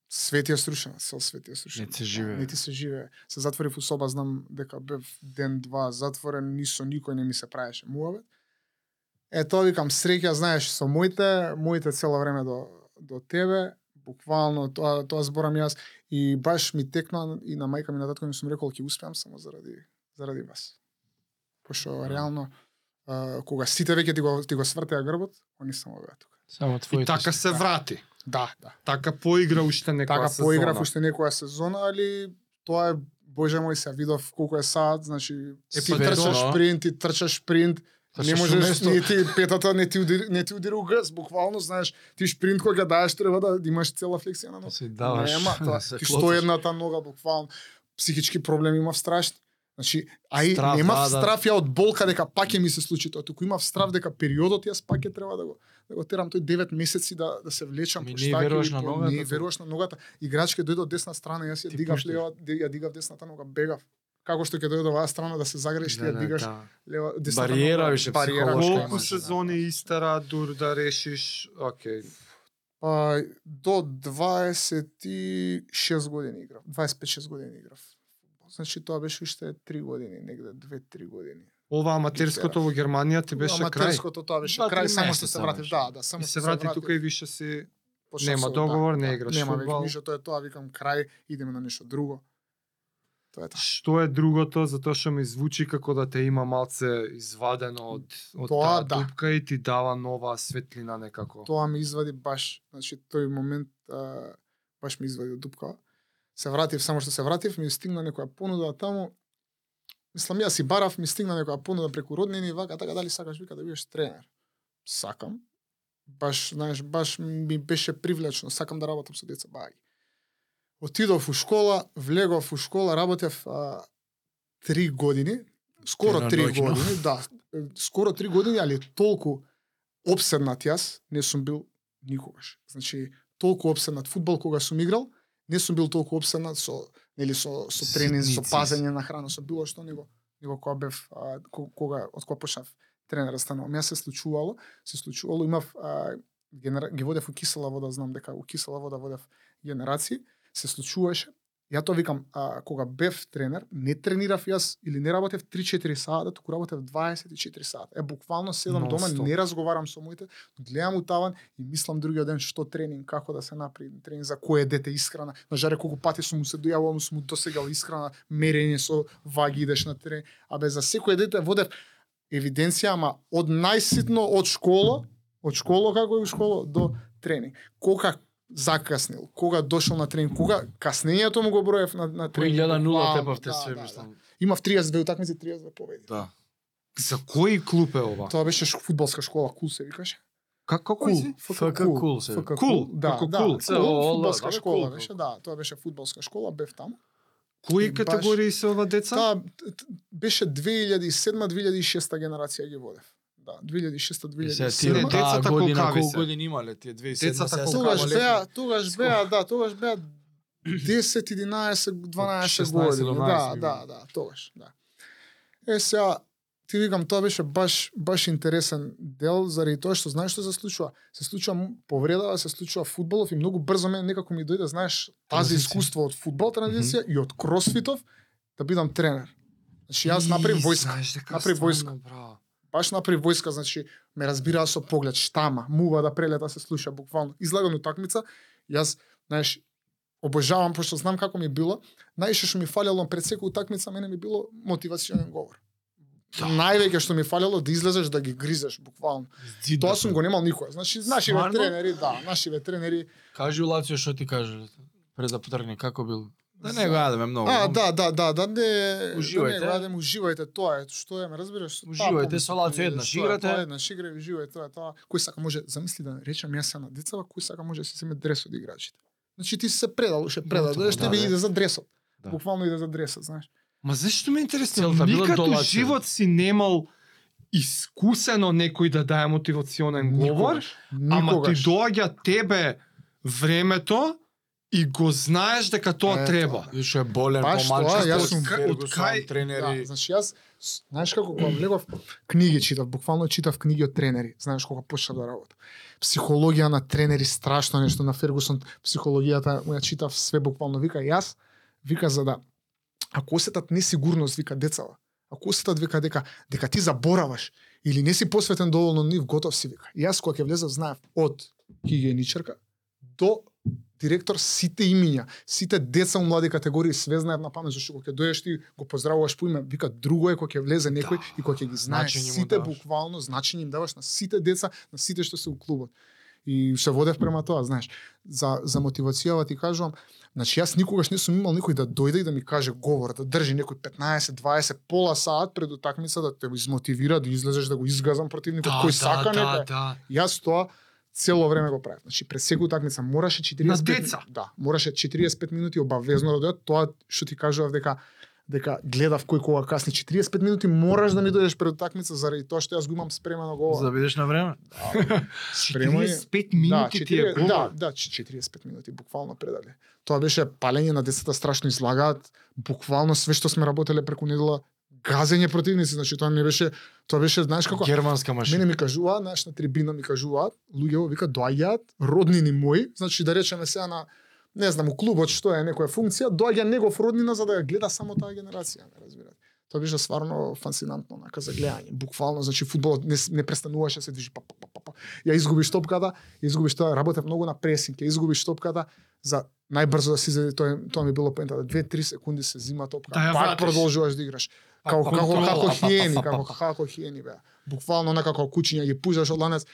[SPEAKER 1] свети е срушена, цел свет е срушен.
[SPEAKER 2] Не се живее.
[SPEAKER 1] Не ти се живее. Се затворив у соба, знам дека бев ден два затворен, ни со никој не ми се правеше муавет. Е тоа викам среќа, знаеш, со моите, моите цело време до до тебе, буквално тоа тоа зборам јас и баш ми текна и на мајка ми на татко ми сум рекол ќе успеам само заради заради вас. Пошто реално а, кога сите веќе ти го ти го свртеа грбот, они само беа тука.
[SPEAKER 2] Само
[SPEAKER 3] И
[SPEAKER 2] твоите.
[SPEAKER 3] така се
[SPEAKER 1] да.
[SPEAKER 3] врати.
[SPEAKER 1] Да, да.
[SPEAKER 3] Така поигра уште некоја
[SPEAKER 1] Така
[SPEAKER 3] сезона.
[SPEAKER 1] поиграв уште некоја сезона, али тоа е Боже мој, се видов колку е саат, значи
[SPEAKER 3] Е,
[SPEAKER 1] ти
[SPEAKER 3] па
[SPEAKER 1] трчаш
[SPEAKER 2] тоа.
[SPEAKER 1] спринт, ти трчаш спринт,
[SPEAKER 2] Трчаш
[SPEAKER 1] не можеш,
[SPEAKER 2] место.
[SPEAKER 1] не ти петата не ти удири, не ти удири у грз, буквално, знаеш, ти шпринт кога даеш треба да имаш цела флексија на
[SPEAKER 2] Да
[SPEAKER 1] нога.
[SPEAKER 2] си даваш.
[SPEAKER 1] Нема, тоа,
[SPEAKER 2] да
[SPEAKER 1] ти сто едната нога буквално психички проблеми имав страшни. Значи, ај
[SPEAKER 2] Страф,
[SPEAKER 1] немав
[SPEAKER 2] да, да.
[SPEAKER 1] страф ја од болка дека пак ќе ми се случи тоа, туку имав страф дека периодот јас пак ќе треба да го да го терам тој 9 месеци да да се влечам
[SPEAKER 2] Ми
[SPEAKER 1] по
[SPEAKER 2] не
[SPEAKER 1] штаки
[SPEAKER 2] веруваш
[SPEAKER 1] или
[SPEAKER 2] на ногата,
[SPEAKER 1] Не веруваш на ногата. Играчка дојде од десна страна, јас ја дигав лева, ја дигав десната нога, бегав. Како што ќе дојде оваа страна да се загреш, ти ја дигаш лева десната
[SPEAKER 2] Бариера
[SPEAKER 1] нога.
[SPEAKER 2] више
[SPEAKER 1] бариера
[SPEAKER 3] Колку
[SPEAKER 1] имаш, да.
[SPEAKER 3] сезони истера дур да решиш, окей,
[SPEAKER 1] Па, до 26 години играв. 25-6 години играв. Значи тоа беше уште 3 години, негде 2-3 години.
[SPEAKER 3] ова аматерското во Германија ти беше крај.
[SPEAKER 1] Аматерското тоа беше
[SPEAKER 2] три
[SPEAKER 1] крај, само што се вратив.
[SPEAKER 2] беше.
[SPEAKER 1] Да, да, само
[SPEAKER 3] И
[SPEAKER 1] што
[SPEAKER 3] се врати тука и више си
[SPEAKER 1] Почнав
[SPEAKER 3] Нема
[SPEAKER 1] со-
[SPEAKER 3] договор, не
[SPEAKER 1] да,
[SPEAKER 3] играш
[SPEAKER 1] Нема
[SPEAKER 3] фудбал.
[SPEAKER 1] веќе ништо, тоа е тоа, викам крај, идеме на нешто друго. Тоа е тоа.
[SPEAKER 3] Што е другото, затоа што ми звучи како да те има малце извадено од, од
[SPEAKER 1] Тоа
[SPEAKER 3] таа
[SPEAKER 1] да.
[SPEAKER 3] дупка и ти дава нова светлина некако.
[SPEAKER 1] Тоа ми извади баш, значи тој момент а, баш ми извади од дупка. Се вратив, само што се вратив, ми стигна некоја понуда таму. Мислам, јас си барав, ми стигна некоја понуда преку роднини, вака, така, дали сакаш, вика, да бидеш тренер. Сакам. Баш, знаеш, баш ми беше привлечно, сакам да работам со деца, баги. Отидов у школа, влегов у школа, работев а, три години, скоро три години, да, скоро три години, али толку обседнат јас не сум бил никогаш. Значи, толку обседнат фудбал кога сум играл, не сум бил толку обседнат со нели со со тренинг, со пазење на храна, со било што него него кога бев а, ко- кога од кога почнав тренер станувам. Јас се случувало, се случувало, имав а, генера... ги водев у кисела вода, знам дека у кисела вода водев генерации, се случуваше. Ја тоа викам, а, кога бев тренер, не тренирав јас или не работев 3-4 сата, туку работев 24 сата. Е, буквално седам дома,
[SPEAKER 3] Non-stop.
[SPEAKER 1] не разговарам со моите, гледам у таван и мислам другиот ден што тренинг, како да се направи тренинг, за кое дете исхрана. На жаре колку пати сум му се дојавувам, сум му досегал исхрана, мерење со ваги идеш на тренинг. Абе за секое дете водев евиденција, ама од најситно од школа, од школа како е школа до тренинг. Кога закаснил, кога дошол на тренинг, кога каснењето му го броев на на
[SPEAKER 2] Кој
[SPEAKER 1] тренинг.
[SPEAKER 2] гледа нула тепавте
[SPEAKER 1] да,
[SPEAKER 2] све,
[SPEAKER 1] да,
[SPEAKER 2] мислам.
[SPEAKER 1] Да. Имав 32 утакмици, 32 победи.
[SPEAKER 2] Да.
[SPEAKER 3] За кој клуб е ова?
[SPEAKER 1] Тоа беше фудбалска школа, кул се викаше.
[SPEAKER 3] Како
[SPEAKER 1] Кул?
[SPEAKER 2] ФК Кул се
[SPEAKER 1] ФК
[SPEAKER 3] Кул,
[SPEAKER 1] да,
[SPEAKER 3] како
[SPEAKER 1] да,
[SPEAKER 3] Кул.
[SPEAKER 1] Фудбалска
[SPEAKER 2] да,
[SPEAKER 1] школа беше, да, тоа беше фудбалска школа, бев таму.
[SPEAKER 3] Кои категории се ова деца?
[SPEAKER 1] Таа т- т- беше 2007-2006 генерација ги водев. Да,
[SPEAKER 2] И се
[SPEAKER 1] 2006-2007.
[SPEAKER 2] тие
[SPEAKER 3] децата
[SPEAKER 2] таа година, колку
[SPEAKER 3] се?
[SPEAKER 2] години имале тие 2007
[SPEAKER 3] Децата
[SPEAKER 1] Тогаш беа, тогаш беа, да, тогаш беа 10, 11, 12
[SPEAKER 2] 16,
[SPEAKER 1] години.
[SPEAKER 2] 17
[SPEAKER 1] Да, да, да, тогаш, да. Е сега ти викам тоа беше баш баш интересен дел заради тоа што знаеш што се случува. Се случува м- повреда, се случува фудбалов и многу брзо мене некако ми дојде, знаеш, тази искуство од фудбал транзиција и од кросфитов да бидам тренер. Значи јас направив
[SPEAKER 3] И,
[SPEAKER 1] војска.
[SPEAKER 3] знаеш дека
[SPEAKER 1] Направи
[SPEAKER 3] стварно,
[SPEAKER 1] војска.
[SPEAKER 3] браво.
[SPEAKER 1] Баш направи војска, значи ме разбираа со поглед, штама, мува да прелета се слуша буквално. Излаган утакмица, јас, знаеш, обожавам пошто знам како ми било. Најше што ми фалело пред секоја утакмица мене ми било мотивационен говор.
[SPEAKER 3] Да.
[SPEAKER 1] Највеќе што ми фалело да излезеш да ги гризеш буквално.
[SPEAKER 2] Зид
[SPEAKER 1] Тоа сум го немал никоја. Значи нашиве тренери, да, нашиве тренери.
[SPEAKER 2] Кажи Лацио што ти кажа пред да потргне како бил. Да не го јадеме многу.
[SPEAKER 1] А, да, да, да, да, не
[SPEAKER 2] Уживајте.
[SPEAKER 1] Да, не, го јадем, уживајте, тоа е, што е, ме разбираш?
[SPEAKER 2] Уживајте,
[SPEAKER 1] помисла,
[SPEAKER 2] со Лацио еднаш
[SPEAKER 1] што е,
[SPEAKER 2] играте.
[SPEAKER 1] Тоа е еднаш игра, уживајте, тоа е тоа. Кој сака може, замисли да речам јас на децава, кој сака може да си земе дрес од играчите. Значи ти си се предал, уште предал,
[SPEAKER 2] да,
[SPEAKER 1] тебе
[SPEAKER 2] да.
[SPEAKER 1] иде за дресот.
[SPEAKER 2] Да.
[SPEAKER 1] Буквално иде за дресот, знаеш.
[SPEAKER 3] Ма зашто ме интересува?
[SPEAKER 2] Целта била
[SPEAKER 3] Никако
[SPEAKER 2] долација.
[SPEAKER 3] живот си немал искусено некој да дае мотивационен говор, ама ти доаѓа тебе времето и го знаеш дека тоа
[SPEAKER 1] Ето,
[SPEAKER 3] треба.
[SPEAKER 2] Што е болен
[SPEAKER 1] Баш
[SPEAKER 2] по
[SPEAKER 1] тоа, јас сум-
[SPEAKER 3] од кај-
[SPEAKER 1] Да,
[SPEAKER 2] тренери.
[SPEAKER 1] значи јас, знаеш како кога влегов, книги читав, буквално читав книги од тренери, знаеш кога почнав да работам. Психологија на тренери, страшно нешто на Фергусон, психологијата ја читав све буквално, вика јас, вика за да, ако осетат несигурност, вика децава, ако осетат вика дека дека ти забораваш или не си посветен доволно нив, готов си вика. Јас кога ќе влезав знаев од хигиеничарка до директор сите имиња, сите деца у млади категории све знаев на памет, зашто кога ќе дојдеш ти го поздравуваш по име, вика друго е кога ќе влезе некој и кога ќе ги знае
[SPEAKER 2] значење му
[SPEAKER 1] сите
[SPEAKER 2] даваш.
[SPEAKER 1] буквално значење им даваш на сите деца, на сите што се у клубот. И се водев према тоа, знаеш. За за мотивацијава ти кажувам, значи јас никогаш не сум имал никој да дојде и да ми каже говор, да држи некој 15, 20, пола саат пред утакмица да те измотивира да излезеш да го изгазам противникот кој сака
[SPEAKER 3] да,
[SPEAKER 1] нека.
[SPEAKER 3] да.
[SPEAKER 1] Јас тоа цело време го правев. Значи пред секоја утакмица мораше 45
[SPEAKER 3] На деца?
[SPEAKER 1] Да, мораше 45 минути обавезно да дојдат. Тоа што ти кажував дека дека гледав кој кога касни 45 минути мораш да ми дојдеш пред утакмица заради тоа што јас го имам спремено го.
[SPEAKER 2] За да бидеш на време.
[SPEAKER 1] Е-
[SPEAKER 3] 45 минути ти е
[SPEAKER 1] 40
[SPEAKER 3] говор.
[SPEAKER 1] Да, да, 45 минути буквално предале. Тоа беше палење на децата страшно излагаат, буквално све што сме работеле преку недела газење противници, значи тоа не беше, тоа беше, знаеш како,
[SPEAKER 2] Германска машина.
[SPEAKER 1] Мене ми кажуваат, знаеш, на трибина ми кажуваат, луѓе вика доаѓаат, роднини мои, значи да речеме сега на не знам, у клубот што е некоја функција, доаѓа негов роднина за да ја гледа само таа генерација, ме разбирате. Тоа беше стварно фасцинантно нака за гледање. Буквално, значи фудбалот не, не престануваше да се движи па па па па. па. Ја изгубиш топката, ја изгубиш тоа, работев многу на пресинг, ја изгубиш топката за најбрзо да се изеде тоа тоа ми било поентата. 2-3 секунди се зима топка,
[SPEAKER 3] Да
[SPEAKER 1] пак
[SPEAKER 3] вратиш.
[SPEAKER 1] продолжуваш да играш. Како како како хиени, како како хиени беа. Буквално онака како кучиња ги пужаш од ланец.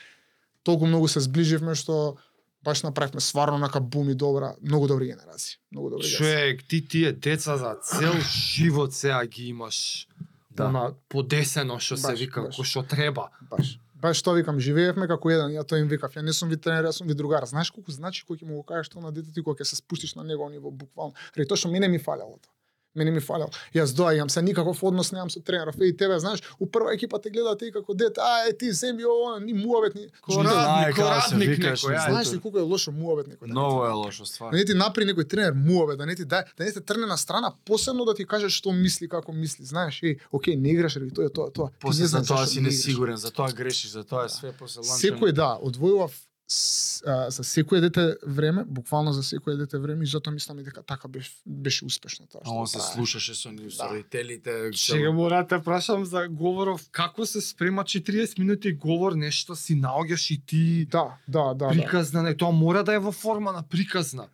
[SPEAKER 1] Толку многу се зближивме што баш направивме стварно нака бум и добра, многу добри генерации. Многу добри.
[SPEAKER 3] Човек, ти тие деца за цел живот сега ги имаш.
[SPEAKER 2] Да.
[SPEAKER 3] Она подесено што се вика,
[SPEAKER 1] баш.
[SPEAKER 3] кој што треба.
[SPEAKER 1] Баш. Баш тоа викам, живеевме како еден, ја тоа им викав, ја не сум ви тренер, јас сум ви другар. Знаеш колку значи кога ќе му го кажеш тоа на детето и кога ќе се спуштиш на негово ниво буквално. Ради тоа што мене ми фалело тоа. Мене ми фалело. Јас доаѓам, се никаков однос немам со тренеров. Еј тебе, знаеш, у прва екипа те гледаат и како дете, а е ти земји ово, ни муавет ни.
[SPEAKER 3] Ко
[SPEAKER 1] Знаеш,
[SPEAKER 3] радник,
[SPEAKER 2] знае
[SPEAKER 3] ко
[SPEAKER 2] како се
[SPEAKER 3] радник
[SPEAKER 2] викаш,
[SPEAKER 3] некој.
[SPEAKER 1] Знаеш ли колку е лошо муавет некој? да ти-
[SPEAKER 2] е лошо
[SPEAKER 1] Да
[SPEAKER 2] стварно.
[SPEAKER 1] не ти напри некој тренер муаве, да не ти дај, да не те трне на страна, посебно да ти каже што мисли, како мисли. Знаеш, еј, окей, не играш, ради тоа е тоа, тоа. Ти
[SPEAKER 2] После
[SPEAKER 1] не
[SPEAKER 2] за тоа си несигурен, за тоа грешиш, за тоа е све после ланчен.
[SPEAKER 1] Секој да, одвојував с- а, за секое дете време, буквално за секое дете време и затоа мислам и дека така беше беше успешно тоа
[SPEAKER 2] А
[SPEAKER 1] што
[SPEAKER 2] он се
[SPEAKER 1] прави.
[SPEAKER 2] слушаше со нив, со
[SPEAKER 1] Да.
[SPEAKER 2] родителите.
[SPEAKER 3] Сега мора да те прашам за говоров, како се спрема 40 минути говор, нешто си наоѓаш и ти
[SPEAKER 1] Да, да, да, да.
[SPEAKER 3] приказна, не, тоа мора да е во форма на приказна.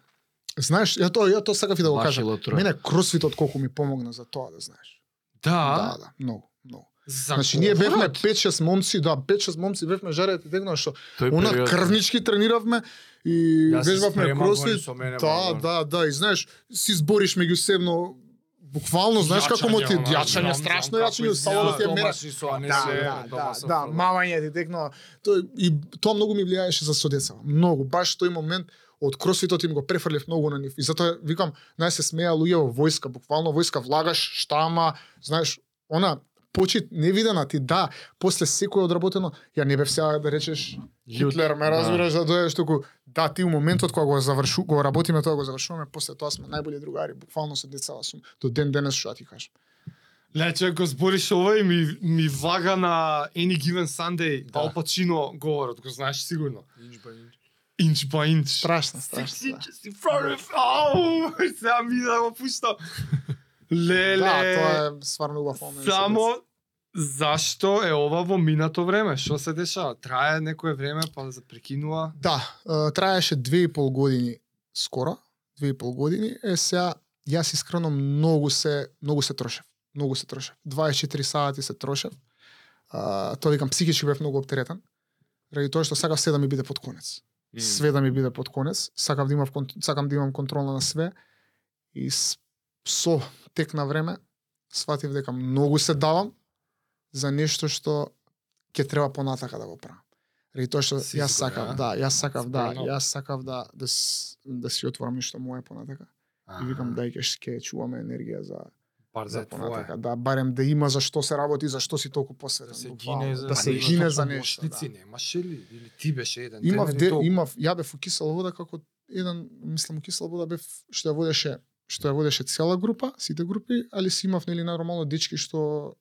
[SPEAKER 1] Знаеш, ја тоа ја тоа сакав и да го кажам. Мене кросфитот колку ми помогна за тоа да знаеш.
[SPEAKER 3] Да,
[SPEAKER 1] Да, да, многу.
[SPEAKER 3] За
[SPEAKER 1] Значи ние бевме
[SPEAKER 3] говорот.
[SPEAKER 1] 5-6 момци, да, 5-6 момци бевме жарете тегно што она
[SPEAKER 2] период-
[SPEAKER 1] крвнички трениравме и
[SPEAKER 2] Јас
[SPEAKER 1] вежбавме кросфит.
[SPEAKER 2] со
[SPEAKER 1] Да,
[SPEAKER 2] многу.
[SPEAKER 1] да, да, и знаеш, си збориш меѓусебно буквално, знаеш како му ти
[SPEAKER 3] Јачање, она,
[SPEAKER 1] јачање, страшно
[SPEAKER 3] знам
[SPEAKER 1] јачање,
[SPEAKER 3] како
[SPEAKER 1] ставало ти е мера.
[SPEAKER 2] Домашни со, а не
[SPEAKER 1] Да,
[SPEAKER 2] се
[SPEAKER 1] да, да,
[SPEAKER 2] со
[SPEAKER 1] да, мавање ти текно. Тој и тоа многу ми влијаеше за содецава. Многу, баш тој момент од кросфитот им го префрлив многу на нив. И затоа викам, нај се смеа луѓе во војска, буквално војска влагаш, штама, знаеш, она почит невидена ти да, после секој одработено, ја не бев сега да речеш Хитлер, ме
[SPEAKER 2] Да.
[SPEAKER 1] разбираш да дојдеш туку, да ти у моментот кога го завршу, го работиме тоа, го завршуваме, после тоа сме најболи другари, буквално со децава сум до ден денес што ја ти кажам.
[SPEAKER 3] Лече го збориш ова и ми, ми вага на Any Given Sunday,
[SPEAKER 2] Да.
[SPEAKER 3] Ал Пачино говорот, го знаеш сигурно.
[SPEAKER 2] Инч ба инч.
[SPEAKER 3] Inch by inch.
[SPEAKER 1] Страшно,
[SPEAKER 3] Six
[SPEAKER 1] страшно. да.
[SPEAKER 3] inches in front of... Ау, сега ми да го пуштам. Леле.
[SPEAKER 1] Да, тоа е стварно убав момент.
[SPEAKER 3] Само зашто е ова во минато време? Што се дешава? Трае некое време па да се прекинува?
[SPEAKER 1] Да, траеше две и пол години скоро, две и пол години, е сега јас искрено многу се многу се трошев. Многу се трошев. 24 сати се трошев. А, тоа викам психички бев многу оптеретен. Ради тоа што сакав се да ми биде под конец. Све да ми биде под конец. Сакав да кон- сакам да имам контрола на све. И со тек на време сватив дека многу се давам за нешто што ќе треба понатака да го правам. Ради тоа што
[SPEAKER 3] Си
[SPEAKER 1] јас сакав, да, јас сакав да, јас сакав да да, да си отворам нешто мое понатака. И викам дај ќе ќе чуваме енергија за
[SPEAKER 3] Бар да
[SPEAKER 1] за понатака, да барем да има за што се работи, за што си толку посветен.
[SPEAKER 2] Да се гине за-
[SPEAKER 1] да се гине за нешто. Да.
[SPEAKER 3] немаше ли? Или ти беше еден?
[SPEAKER 1] Имав де, имав ја бев у кисела вода како еден мислам у кисела вода бев што ја водеше што ја водеше цела група, сите групи, али си имав нели нормално дечки што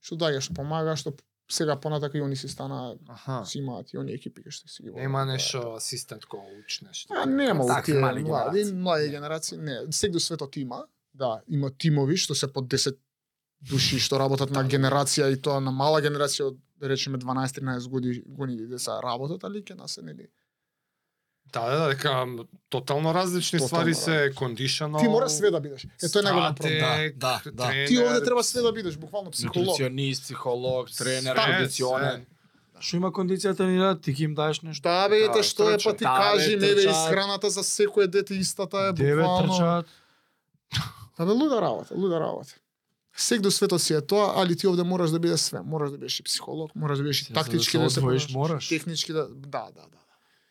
[SPEAKER 1] што даја, што помага, што сега понатака и они си стана
[SPEAKER 3] Аха.
[SPEAKER 1] си имаат и они екипи што си ги водат.
[SPEAKER 3] Нема нешто асистент коуч, нешто.
[SPEAKER 1] А нема у тие
[SPEAKER 2] мали
[SPEAKER 1] млади,
[SPEAKER 2] генерации.
[SPEAKER 1] млади генерации, не. Сегде светот има, да, има тимови што се под 10 души што работат на генерација и тоа на мала генерација од да речеме 12-13 години години деца работат, али ќе нас е нели.
[SPEAKER 3] Да, да, дека м, тотално различни
[SPEAKER 1] Тотално
[SPEAKER 3] ствари се кондишонал.
[SPEAKER 1] Ти мора све да бидеш. Е тоа е најголем проблем.
[SPEAKER 2] Да, да, да.
[SPEAKER 3] тренер,
[SPEAKER 1] Ти овде треба све да бидеш, буквално психолог.
[SPEAKER 2] Нутриционист, психолог, тренер, кондиционер. Што има кондицијата ни да ти ги им даеш нешто?
[SPEAKER 1] Да, бе, ете
[SPEAKER 3] Да,
[SPEAKER 1] што е, па ти
[SPEAKER 2] трчат. Да,
[SPEAKER 1] кажи, не бе,
[SPEAKER 2] трчат.
[SPEAKER 1] исхраната за секое дете истата е
[SPEAKER 2] Девет
[SPEAKER 1] буквално.
[SPEAKER 2] трчаат.
[SPEAKER 1] Па бе, луда работа, луда работа. Сек до светот си е тоа, али ти овде мораш да бидеш све. Мораш да бидеш и психолог, мораш да бидеш и
[SPEAKER 2] да
[SPEAKER 1] тактички да се
[SPEAKER 2] одвоиш, мораш.
[SPEAKER 1] Технички да, да, да, да.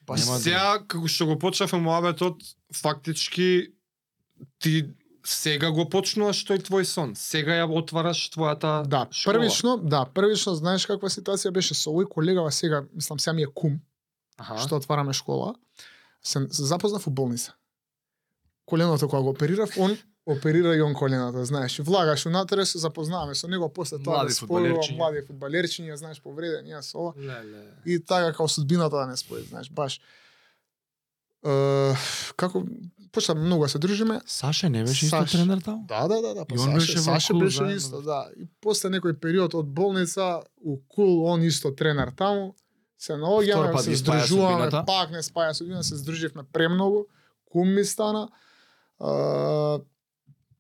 [SPEAKER 3] Па
[SPEAKER 2] Нема да-
[SPEAKER 3] сега, како што го почнавме муабетот, фактички ти сега го почнуваш тој твој сон. Сега ја отвараш твојата
[SPEAKER 1] Да,
[SPEAKER 3] школа.
[SPEAKER 1] првично, да, првично знаеш каква ситуација беше со овој колегава сега, мислам сега ми е кум,
[SPEAKER 3] Аха.
[SPEAKER 1] што отвараме школа. Се, се запознав у болница. Коленото кога го оперирав, он оперира и он коленото, знаеш. Влагаш унатре, се запознаваме со него, после тоа
[SPEAKER 2] Млади
[SPEAKER 1] да спојува,
[SPEAKER 2] фудбалерчиња.
[SPEAKER 1] млади фудбалерчиња, знаеш, повредени, јас ова.
[SPEAKER 3] Леле.
[SPEAKER 1] И така како судбината да не спои, знаеш, баш. Е, како почна многу да се дружиме.
[SPEAKER 2] Саше не беше исто тренер таму?
[SPEAKER 1] Да, да, да, да, па
[SPEAKER 2] И он
[SPEAKER 1] Саше,
[SPEAKER 2] беше
[SPEAKER 1] Саше
[SPEAKER 2] Кул
[SPEAKER 1] беше исто,
[SPEAKER 2] да.
[SPEAKER 1] И после некој период од болница у Кул он исто тренер таму. Се наоѓаме, се здружуваме,
[SPEAKER 2] судбината.
[SPEAKER 1] пак не спаја судбина, се здруживме премногу. Кум ми стана.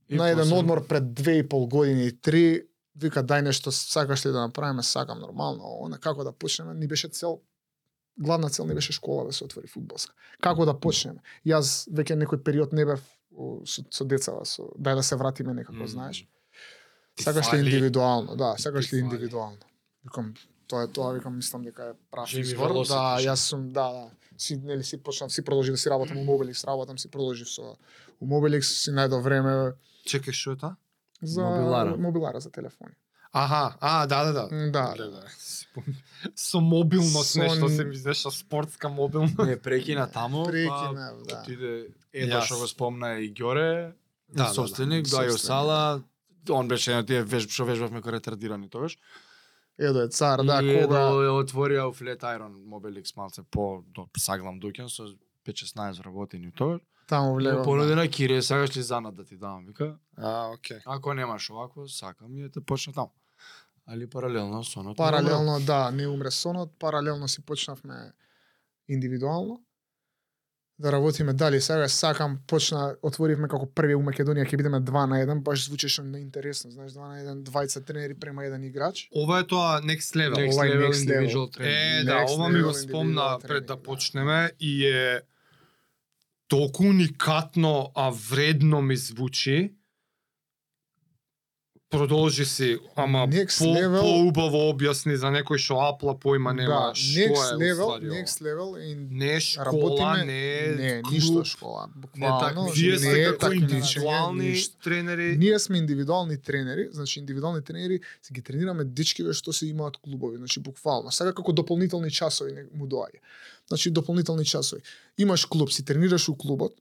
[SPEAKER 1] На еден одмор пред две и пол години и три, вика дај нешто сакаш ли да направиме, сакам нормално, она како да почнеме, ни беше цел главна цел не беше школа да се отвори фудбалска. Како да почнеме? Јас веќе некој период не бев со, со децава, со дај да се вратиме некако,
[SPEAKER 2] Мм.
[SPEAKER 1] знаеш. Сакаш ли индивидуално, да, сакаш ли индивидуално. Викам, тоа е тоа, викам, мислам дека е прав избор. Да, јас сум, да, да. Си, нели, си почнав, си продолжив да си работам у Mobilix, работам си продолжив со у Mobilix, си најдо време
[SPEAKER 3] Чекај, што е таа?
[SPEAKER 1] за
[SPEAKER 2] Мобилара.
[SPEAKER 1] мобилара за телефони.
[SPEAKER 3] Аха, а, да, да, да.
[SPEAKER 1] Да, да,
[SPEAKER 3] да. Со мобилност
[SPEAKER 1] Со
[SPEAKER 3] нешто се ми издеша спортска мобилност.
[SPEAKER 2] Не, прекина таму,
[SPEAKER 1] Прекина,
[SPEAKER 2] па
[SPEAKER 1] да.
[SPEAKER 2] отиде Едо
[SPEAKER 3] Јас.
[SPEAKER 2] што го спомна и Ѓоре,
[SPEAKER 3] Да, да,
[SPEAKER 2] собственик,
[SPEAKER 1] да,
[SPEAKER 2] да,
[SPEAKER 1] собственик.
[SPEAKER 2] Сала, он беше еден од тие веж, што вежбавме кој ретардирани тогаш.
[SPEAKER 1] Едо е цар, да,
[SPEAKER 2] и
[SPEAKER 1] кога...
[SPEAKER 2] Едо ја отворија у Flat Iron Mobilix малце по до Саглам дуќан со 5-16 работени тоа.
[SPEAKER 1] Таму
[SPEAKER 2] Му
[SPEAKER 1] влегов.
[SPEAKER 2] понуди
[SPEAKER 1] да.
[SPEAKER 2] Кире, сакаш ли занат да ти дам, вика.
[SPEAKER 3] А, окей.
[SPEAKER 2] Ако немаш овакво, сакам и да те почна таму. Али паралелно сонот.
[SPEAKER 1] Паралелно, да, не умре сонот, паралелно си почнавме индивидуално да работиме дали сега сакам почна отворивме како први у Македонија ќе бидеме 2 на 1 баш звучеше неинтересно знаеш 2 на 1 двајца тренери према еден играч
[SPEAKER 3] Ова е тоа next level.
[SPEAKER 2] Next
[SPEAKER 1] Ова е
[SPEAKER 2] level
[SPEAKER 1] next level.
[SPEAKER 2] individual training.
[SPEAKER 3] Е, да,
[SPEAKER 1] Next
[SPEAKER 3] ова ми го спомна пред да
[SPEAKER 1] да.
[SPEAKER 3] почнеме и е толку уникатно, а вредно ми звучи. Продолжи си, ама
[SPEAKER 1] Next
[SPEAKER 3] по,
[SPEAKER 1] level-
[SPEAKER 3] поубаво објасни за некој што апла појма нема
[SPEAKER 1] да,
[SPEAKER 3] што
[SPEAKER 1] next
[SPEAKER 3] е
[SPEAKER 1] level next level и
[SPEAKER 3] Не школа,
[SPEAKER 1] работиме
[SPEAKER 3] не
[SPEAKER 1] не
[SPEAKER 3] клуб,
[SPEAKER 1] ништо школа
[SPEAKER 2] Не
[SPEAKER 1] буквално
[SPEAKER 2] такмичење.
[SPEAKER 3] Вие
[SPEAKER 1] не
[SPEAKER 3] сте како
[SPEAKER 1] такмичење,
[SPEAKER 3] индивидуални
[SPEAKER 1] ништо.
[SPEAKER 3] тренери.
[SPEAKER 1] Ние сме индивидуални тренери, значи индивидуални тренери си ги тренираме дечкиве што се имаат клубови, значи буквално. Сега како дополнителни часови не- му доаѓа. Значи дополнителни часови. Имаш клуб, си тренираш у клубот,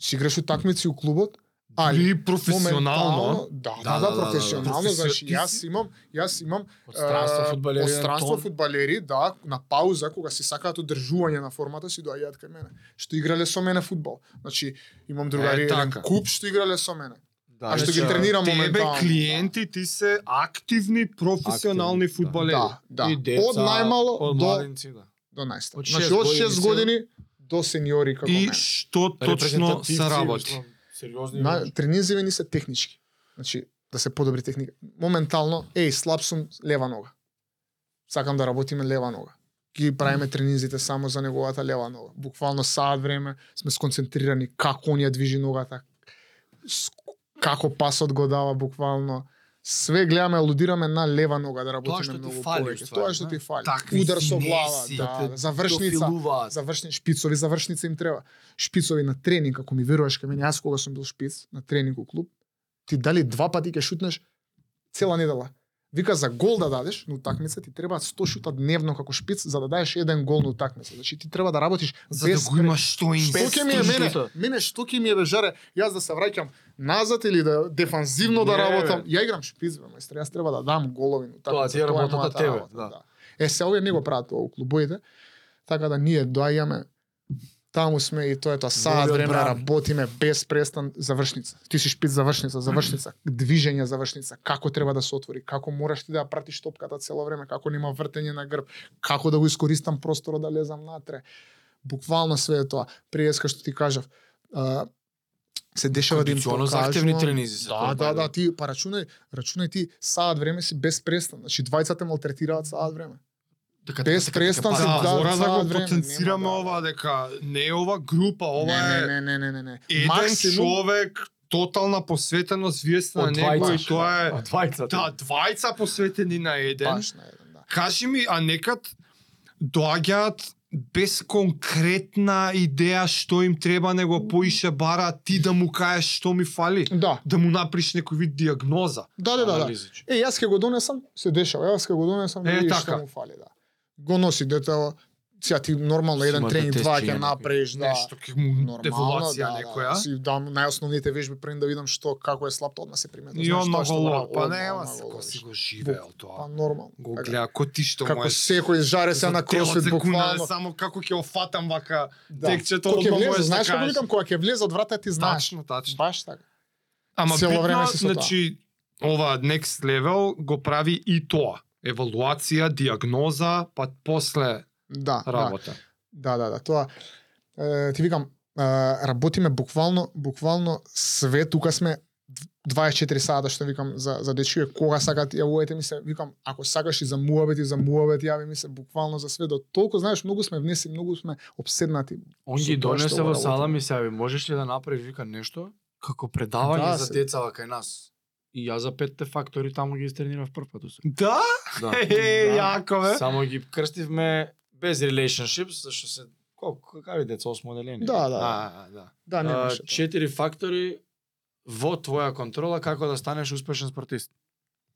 [SPEAKER 1] си играш утакмици у клубот, али
[SPEAKER 3] Или професионално.
[SPEAKER 1] Да,
[SPEAKER 2] Да,
[SPEAKER 1] да,
[SPEAKER 2] да,
[SPEAKER 1] да,
[SPEAKER 2] да, да.
[SPEAKER 1] професионално, значи јас имам, јас имам
[SPEAKER 2] Од странство
[SPEAKER 1] е,
[SPEAKER 2] фудбалери.
[SPEAKER 1] Фудбалери, да, на пауза кога си сакаат одржување на формата си доаѓаат кај мене. Што играле со мене фудбал. Значи имам другари
[SPEAKER 3] Е,
[SPEAKER 1] еден
[SPEAKER 3] така.
[SPEAKER 1] куп што играле со мене.
[SPEAKER 2] Да,
[SPEAKER 1] А што
[SPEAKER 2] значи,
[SPEAKER 1] ги тренирам
[SPEAKER 3] Тебе
[SPEAKER 1] моментално.
[SPEAKER 3] клиенти ти се активни професионални
[SPEAKER 2] да.
[SPEAKER 3] фудбалери.
[SPEAKER 1] Да, да.
[SPEAKER 2] И деца,
[SPEAKER 1] од најмало
[SPEAKER 2] од
[SPEAKER 1] до
[SPEAKER 2] да.
[SPEAKER 1] До најстар.
[SPEAKER 2] Од
[SPEAKER 1] Значи
[SPEAKER 2] шест
[SPEAKER 1] од
[SPEAKER 2] години
[SPEAKER 1] 6
[SPEAKER 2] се-
[SPEAKER 1] години до сениори како
[SPEAKER 3] И
[SPEAKER 1] мене.
[SPEAKER 3] што точно се работи?
[SPEAKER 2] Сериозни.
[SPEAKER 1] На тренинзиви ни се технички. Значи да се подобри техника. Моментално, еј, слаб сум лева нога. Сакам да работиме лева нога. Ги правиме тренинзите само за неговата лева нога. Буквално саат време сме сконцентрирани како он ја движи ногата, како пасот го дава буквално. Све гледаме, алудираме на лева нога да работиме
[SPEAKER 2] што ти
[SPEAKER 1] многу
[SPEAKER 2] фали,
[SPEAKER 1] повеќе. Тоа што ти фали.
[SPEAKER 3] Такви
[SPEAKER 1] Удар со глава,
[SPEAKER 3] да
[SPEAKER 1] да, завршница завршни шпицови, завршница им треба. Шпицови на тренинг, ако ми веруваш кај мене, јас кога сум бил шпиц на тренинг у клуб, ти дали два пати ќе шутнеш цела недела. Вика за гол да дадеш на утакмица ти треба 100 шута дневно како шпиц за да дадеш еден гол на утакмица. Значи ти треба да работиш
[SPEAKER 3] За да
[SPEAKER 1] без
[SPEAKER 3] го
[SPEAKER 1] пре-
[SPEAKER 3] имаш што
[SPEAKER 1] Што ќе ми е мене? Мене што ќе ми е бе жаре? Јас да се враќам назад или да дефанзивно да
[SPEAKER 2] Не,
[SPEAKER 1] работам?
[SPEAKER 2] бе.
[SPEAKER 1] Ја играм шпиц, бе, мајстре. Јас треба да дам голови на
[SPEAKER 2] Тоа
[SPEAKER 1] утакмица. Тоа е
[SPEAKER 2] работата
[SPEAKER 1] мојата
[SPEAKER 2] тебе,
[SPEAKER 1] работа,
[SPEAKER 2] да.
[SPEAKER 1] Е, се овие не го прават тоа у клубоите. Така да ние доаѓаме таму сме и тоа е тоа саат време работиме без престан завршница. Ти си шпиц завршница, завршница, движење завршница, како треба да се отвори, како мораш ти да ја пратиш топката цело време, како нема вртење на грб, како да го искористам просторот да лезам натре. Буквално све е тоа. Приеска што ти кажав, а, се дешава да им покажувам.
[SPEAKER 2] захтевни тренизи се
[SPEAKER 1] Да, да, да, ти па рачунај, рачунај ти саат време си без престан. Значи двајцата малтретираат саат време.
[SPEAKER 2] Така,
[SPEAKER 1] без
[SPEAKER 2] така, така,
[SPEAKER 1] престан се
[SPEAKER 3] Да,
[SPEAKER 1] да,
[SPEAKER 3] мора да го потенцираме
[SPEAKER 1] да-
[SPEAKER 3] ова дека не е ова група, ова
[SPEAKER 1] не,
[SPEAKER 3] е
[SPEAKER 1] не, не, не, не, не.
[SPEAKER 3] еден
[SPEAKER 1] Максимум
[SPEAKER 3] човек тотална посветеност вие сте на него и
[SPEAKER 2] двајца.
[SPEAKER 3] тоа е
[SPEAKER 2] Од двајцата.
[SPEAKER 3] да двајца посветени на еден.
[SPEAKER 1] баш на еден, да.
[SPEAKER 3] Кажи ми, а некад доаѓаат без конкретна идеја што им треба, него поише бара ти да му кажеш што ми фали,
[SPEAKER 1] Да,
[SPEAKER 3] да му наприш некој вид диагноза.
[SPEAKER 1] да, да, да. да. Е, јас ќе го донесам, се дешава, јас ќе го донесам,
[SPEAKER 3] Е,
[SPEAKER 1] е,
[SPEAKER 3] така.
[SPEAKER 1] што му фали, да. Го носи детево, Сега ти нормално еден
[SPEAKER 2] Имате
[SPEAKER 1] тренинг два ќе направиш, да.
[SPEAKER 3] Нешто ќе му
[SPEAKER 1] Нормално,
[SPEAKER 3] деволација
[SPEAKER 1] да,
[SPEAKER 3] некоја.
[SPEAKER 1] Да, си дам најосновните вежби пред да видам што како е слаб, одма се примети.
[SPEAKER 3] И он на голо, па
[SPEAKER 1] не
[SPEAKER 3] нема се, кој си го живеел
[SPEAKER 1] Па
[SPEAKER 3] тоа.
[SPEAKER 1] нормално.
[SPEAKER 3] Го
[SPEAKER 1] Така.
[SPEAKER 3] гледа, ко ти што
[SPEAKER 1] Како секој жаре се на кросфит
[SPEAKER 3] 10 секунда,
[SPEAKER 1] буквално.
[SPEAKER 3] Само како ќе офатам вака
[SPEAKER 1] Да.
[SPEAKER 3] текчето, одма
[SPEAKER 1] влезе,
[SPEAKER 3] да
[SPEAKER 1] знаеш како викам, кога ќе влезе од врата ти знаеш.
[SPEAKER 3] Тачно, тачно.
[SPEAKER 1] Баш така.
[SPEAKER 3] Ама битно,
[SPEAKER 1] тоа.
[SPEAKER 3] значи, ова next level го прави и тоа. Евалуација, диагноза, па после
[SPEAKER 1] Да, да.
[SPEAKER 3] работа.
[SPEAKER 1] Да, да, да, тоа е, ти викам, е, работиме буквално буквално све тука сме 24 сата што викам за за дечије кога сакат јавувајте ми се викам ако сакаш и за муабет и за муабет јави ми се буквално за све до толку знаеш многу сме внеси многу сме обседнати
[SPEAKER 2] Он ги донесе во сала ми се, аби, можеш ли да направиш вика нешто како предавање
[SPEAKER 1] Да,
[SPEAKER 2] за
[SPEAKER 1] се-
[SPEAKER 2] деца кај нас. И јас за петте фактори таму ги истренирав прв пат.
[SPEAKER 3] Да?
[SPEAKER 2] Да.
[SPEAKER 3] Е,
[SPEAKER 1] Да.
[SPEAKER 3] јако бе.
[SPEAKER 2] Само ги крстивме без relationships, зашто се колку какави деца осмоделени.
[SPEAKER 1] Да, да.
[SPEAKER 2] А, да.
[SPEAKER 1] Да, тоа.
[SPEAKER 2] четири фактори во твоја контрола како да станеш успешен спортист.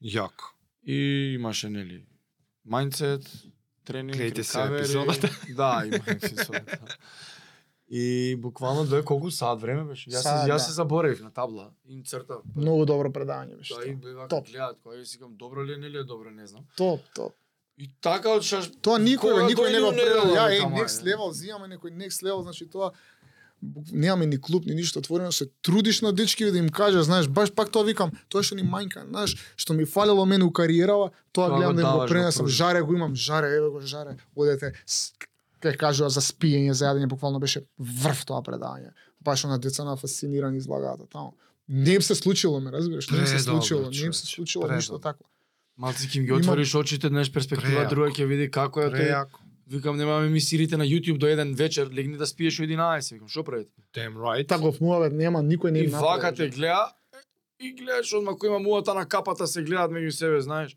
[SPEAKER 3] Јако.
[SPEAKER 2] И имаше нели mindset, тренинг,
[SPEAKER 3] Гледайте се епизодата.
[SPEAKER 2] Да, има епизодата. И буквално дое колку саат време беше. Јас се, јас
[SPEAKER 1] да.
[SPEAKER 2] се заборавив на табла. Им црта.
[SPEAKER 1] Многу добро предавање беше.
[SPEAKER 2] Тоа и беа гледаат, кој си викам добро ли е, нели е добро, не знам.
[SPEAKER 1] Топ, топ.
[SPEAKER 2] И така од шаш
[SPEAKER 1] Тоа никој, никој не го предал. Ја, е, next level, зимаме некој next level, значи тоа немаме ни клуб, ни ништо отворено, се трудиш на дечки да им кажеш, знаеш, баш пак тоа викам, тоа што ни мајка, знаеш, што ми фалело мене у кариерава, тоа,
[SPEAKER 2] Тоа
[SPEAKER 1] гледам
[SPEAKER 2] го
[SPEAKER 1] да го пренесам, жаре го имам, жаре, еве го жаре, одете, ке кажува за спиење, за јадење, буквално беше врв тоа предавање. Баш на деца на фасцинирани излагаат таму. Не им се случило, ме разбираш, не им се случило, не им се случило ништо тако.
[SPEAKER 2] Малци ќе им ги отвориш очите, знаеш перспектива, друга ќе види како е тој.
[SPEAKER 3] Прејако.
[SPEAKER 2] Викам немаме емисиите на YouTube до еден вечер, легни да спиеш у 11, викам што правите?
[SPEAKER 3] Damn right.
[SPEAKER 1] Таков муавет нема, никој не
[SPEAKER 2] И
[SPEAKER 1] им направи.
[SPEAKER 2] вака те гледа и гледаш одма кој има муата на капата се гледаат меѓу себе, знаеш.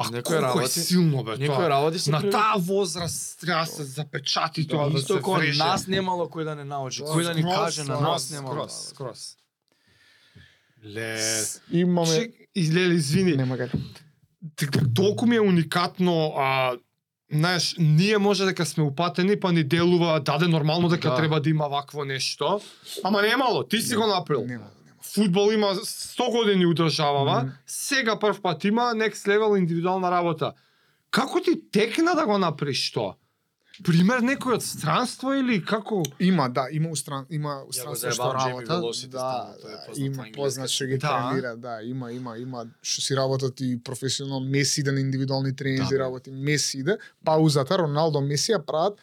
[SPEAKER 3] А
[SPEAKER 2] Некој
[SPEAKER 3] колку е
[SPEAKER 2] работи,
[SPEAKER 3] силно бе
[SPEAKER 2] некој
[SPEAKER 3] тоа.
[SPEAKER 2] работи се
[SPEAKER 3] На
[SPEAKER 2] преврти.
[SPEAKER 3] таа возраст треба да се запечати тоа да се вреже.
[SPEAKER 2] нас немало кој да не научи, кој да ни каже на нас немало.
[SPEAKER 3] Скроз, скроз. Ле.
[SPEAKER 1] Имаме
[SPEAKER 3] излели, извини,
[SPEAKER 1] нема.
[SPEAKER 3] Така, толку ми е уникатно, а, знаеш, ние може дека сме упатени, па ни делува, даде нормално дека
[SPEAKER 2] Да.
[SPEAKER 3] треба да има вакво нешто. Ама немало, ти си го направил.
[SPEAKER 1] Нема,
[SPEAKER 3] Футбол има 100 години удржавава,
[SPEAKER 1] Мгм.
[SPEAKER 3] сега прв пат има next level индивидуална работа. Како ти текна да го направиш тоа? Пример некој од странство или како?
[SPEAKER 1] Има, да, има устран, има устранство што работа. Да, да, има познат што ги
[SPEAKER 3] Да.
[SPEAKER 1] тренира, да, има, има, има што си работат и професионално Меси иде на индивидуални тренинзи
[SPEAKER 3] Да,
[SPEAKER 1] работи. Меси иде, паузата Роналдо Меси ја прават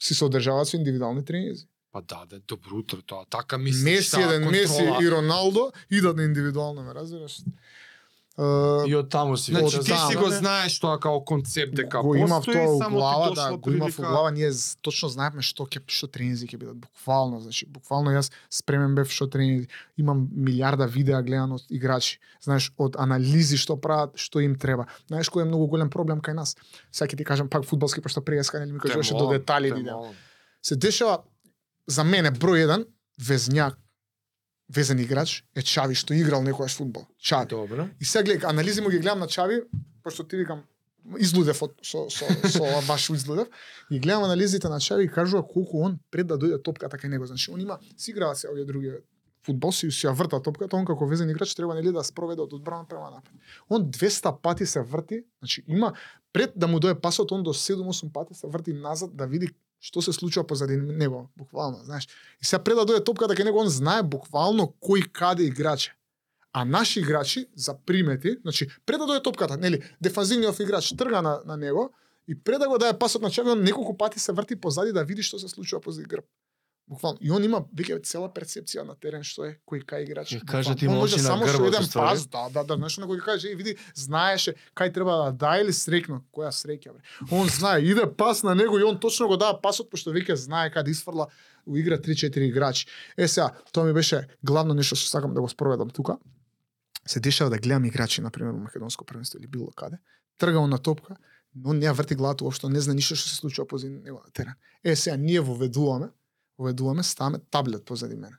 [SPEAKER 1] си се одржаваат со индивидуални тренинзи.
[SPEAKER 3] Па да, да, добро утро тоа. Така мислиш,
[SPEAKER 1] Меси еден Меси и Роналдо идат на индивидуално, ме разбираш? Е,
[SPEAKER 2] И од таму си
[SPEAKER 3] Значи ти си го знаеш тоа као концепт дека
[SPEAKER 1] го имав
[SPEAKER 3] постои,
[SPEAKER 1] тоа
[SPEAKER 3] ти
[SPEAKER 1] глава, да, го имав у
[SPEAKER 3] прилика.
[SPEAKER 1] глава, ние точно знаевме што ќе што тренинзи ќе бидат буквално, значи буквално јас спремен бев што тренинзи. Имам милиарда видеа гледано од играчи, знаеш, од анализи што прават, што им треба. Знаеш кој е многу голем проблем кај нас? Сега ќе ти кажам пак фудбалски пошто преска нели ми кажуваше до детали идем. Се дешава за мене број еден везњак везен играч е Чави што играл некојаш фудбал. Чави.
[SPEAKER 2] Добро.
[SPEAKER 1] И сега гледа, анализи му ги гледам на Чави, пошто ти викам, излудев од, со, со, со баш излудев, и гледам анализите на Чави и кажува колку он пред да дојде топката кај него. Значи, он има, си играат се овие други фудбал, си, си ја врта топката, он како везен играч треба нели да спроведе од одбрана према напред. Он 200 пати се врти, значи има пред да му дое пасот, он до 7-8 пати се врти назад да види што се случува позади него, буквално, знаеш. И сега пред да дојде топката кај него, он знае буквално кој каде играч е. А наши играчи за примети, значи пред да дојде топката, нели, дефанзивниот играч трга на, на него и пред да го даде пасот на чемпион, неколку пати се врти позади да види што се случува позади грб. Буквално. И он има веќе цела перцепција на терен што е кој кај играч.
[SPEAKER 2] Ќе каже ти
[SPEAKER 1] може
[SPEAKER 2] на
[SPEAKER 1] само со еден пас, да, да, да, знаеш некој ќе каже, и види, знаеше кај треба да даде или срекно. Која среќа бре. Он знае, иде пас на него и он точно го дава пасот пошто веќе знае каде изфрла у игра 3-4 играчи. Е сега, тоа ми беше главно нешто што сакам да го спроведам тука. Се дешава да гледам играчи на пример во македонско првенство или било каде. Трга он на топка, но не ја врти главата уопшто, не знае ништо што се случува позади него на терен. Е сега ние воведуваме, воведуваме, ставаме таблет позади мене.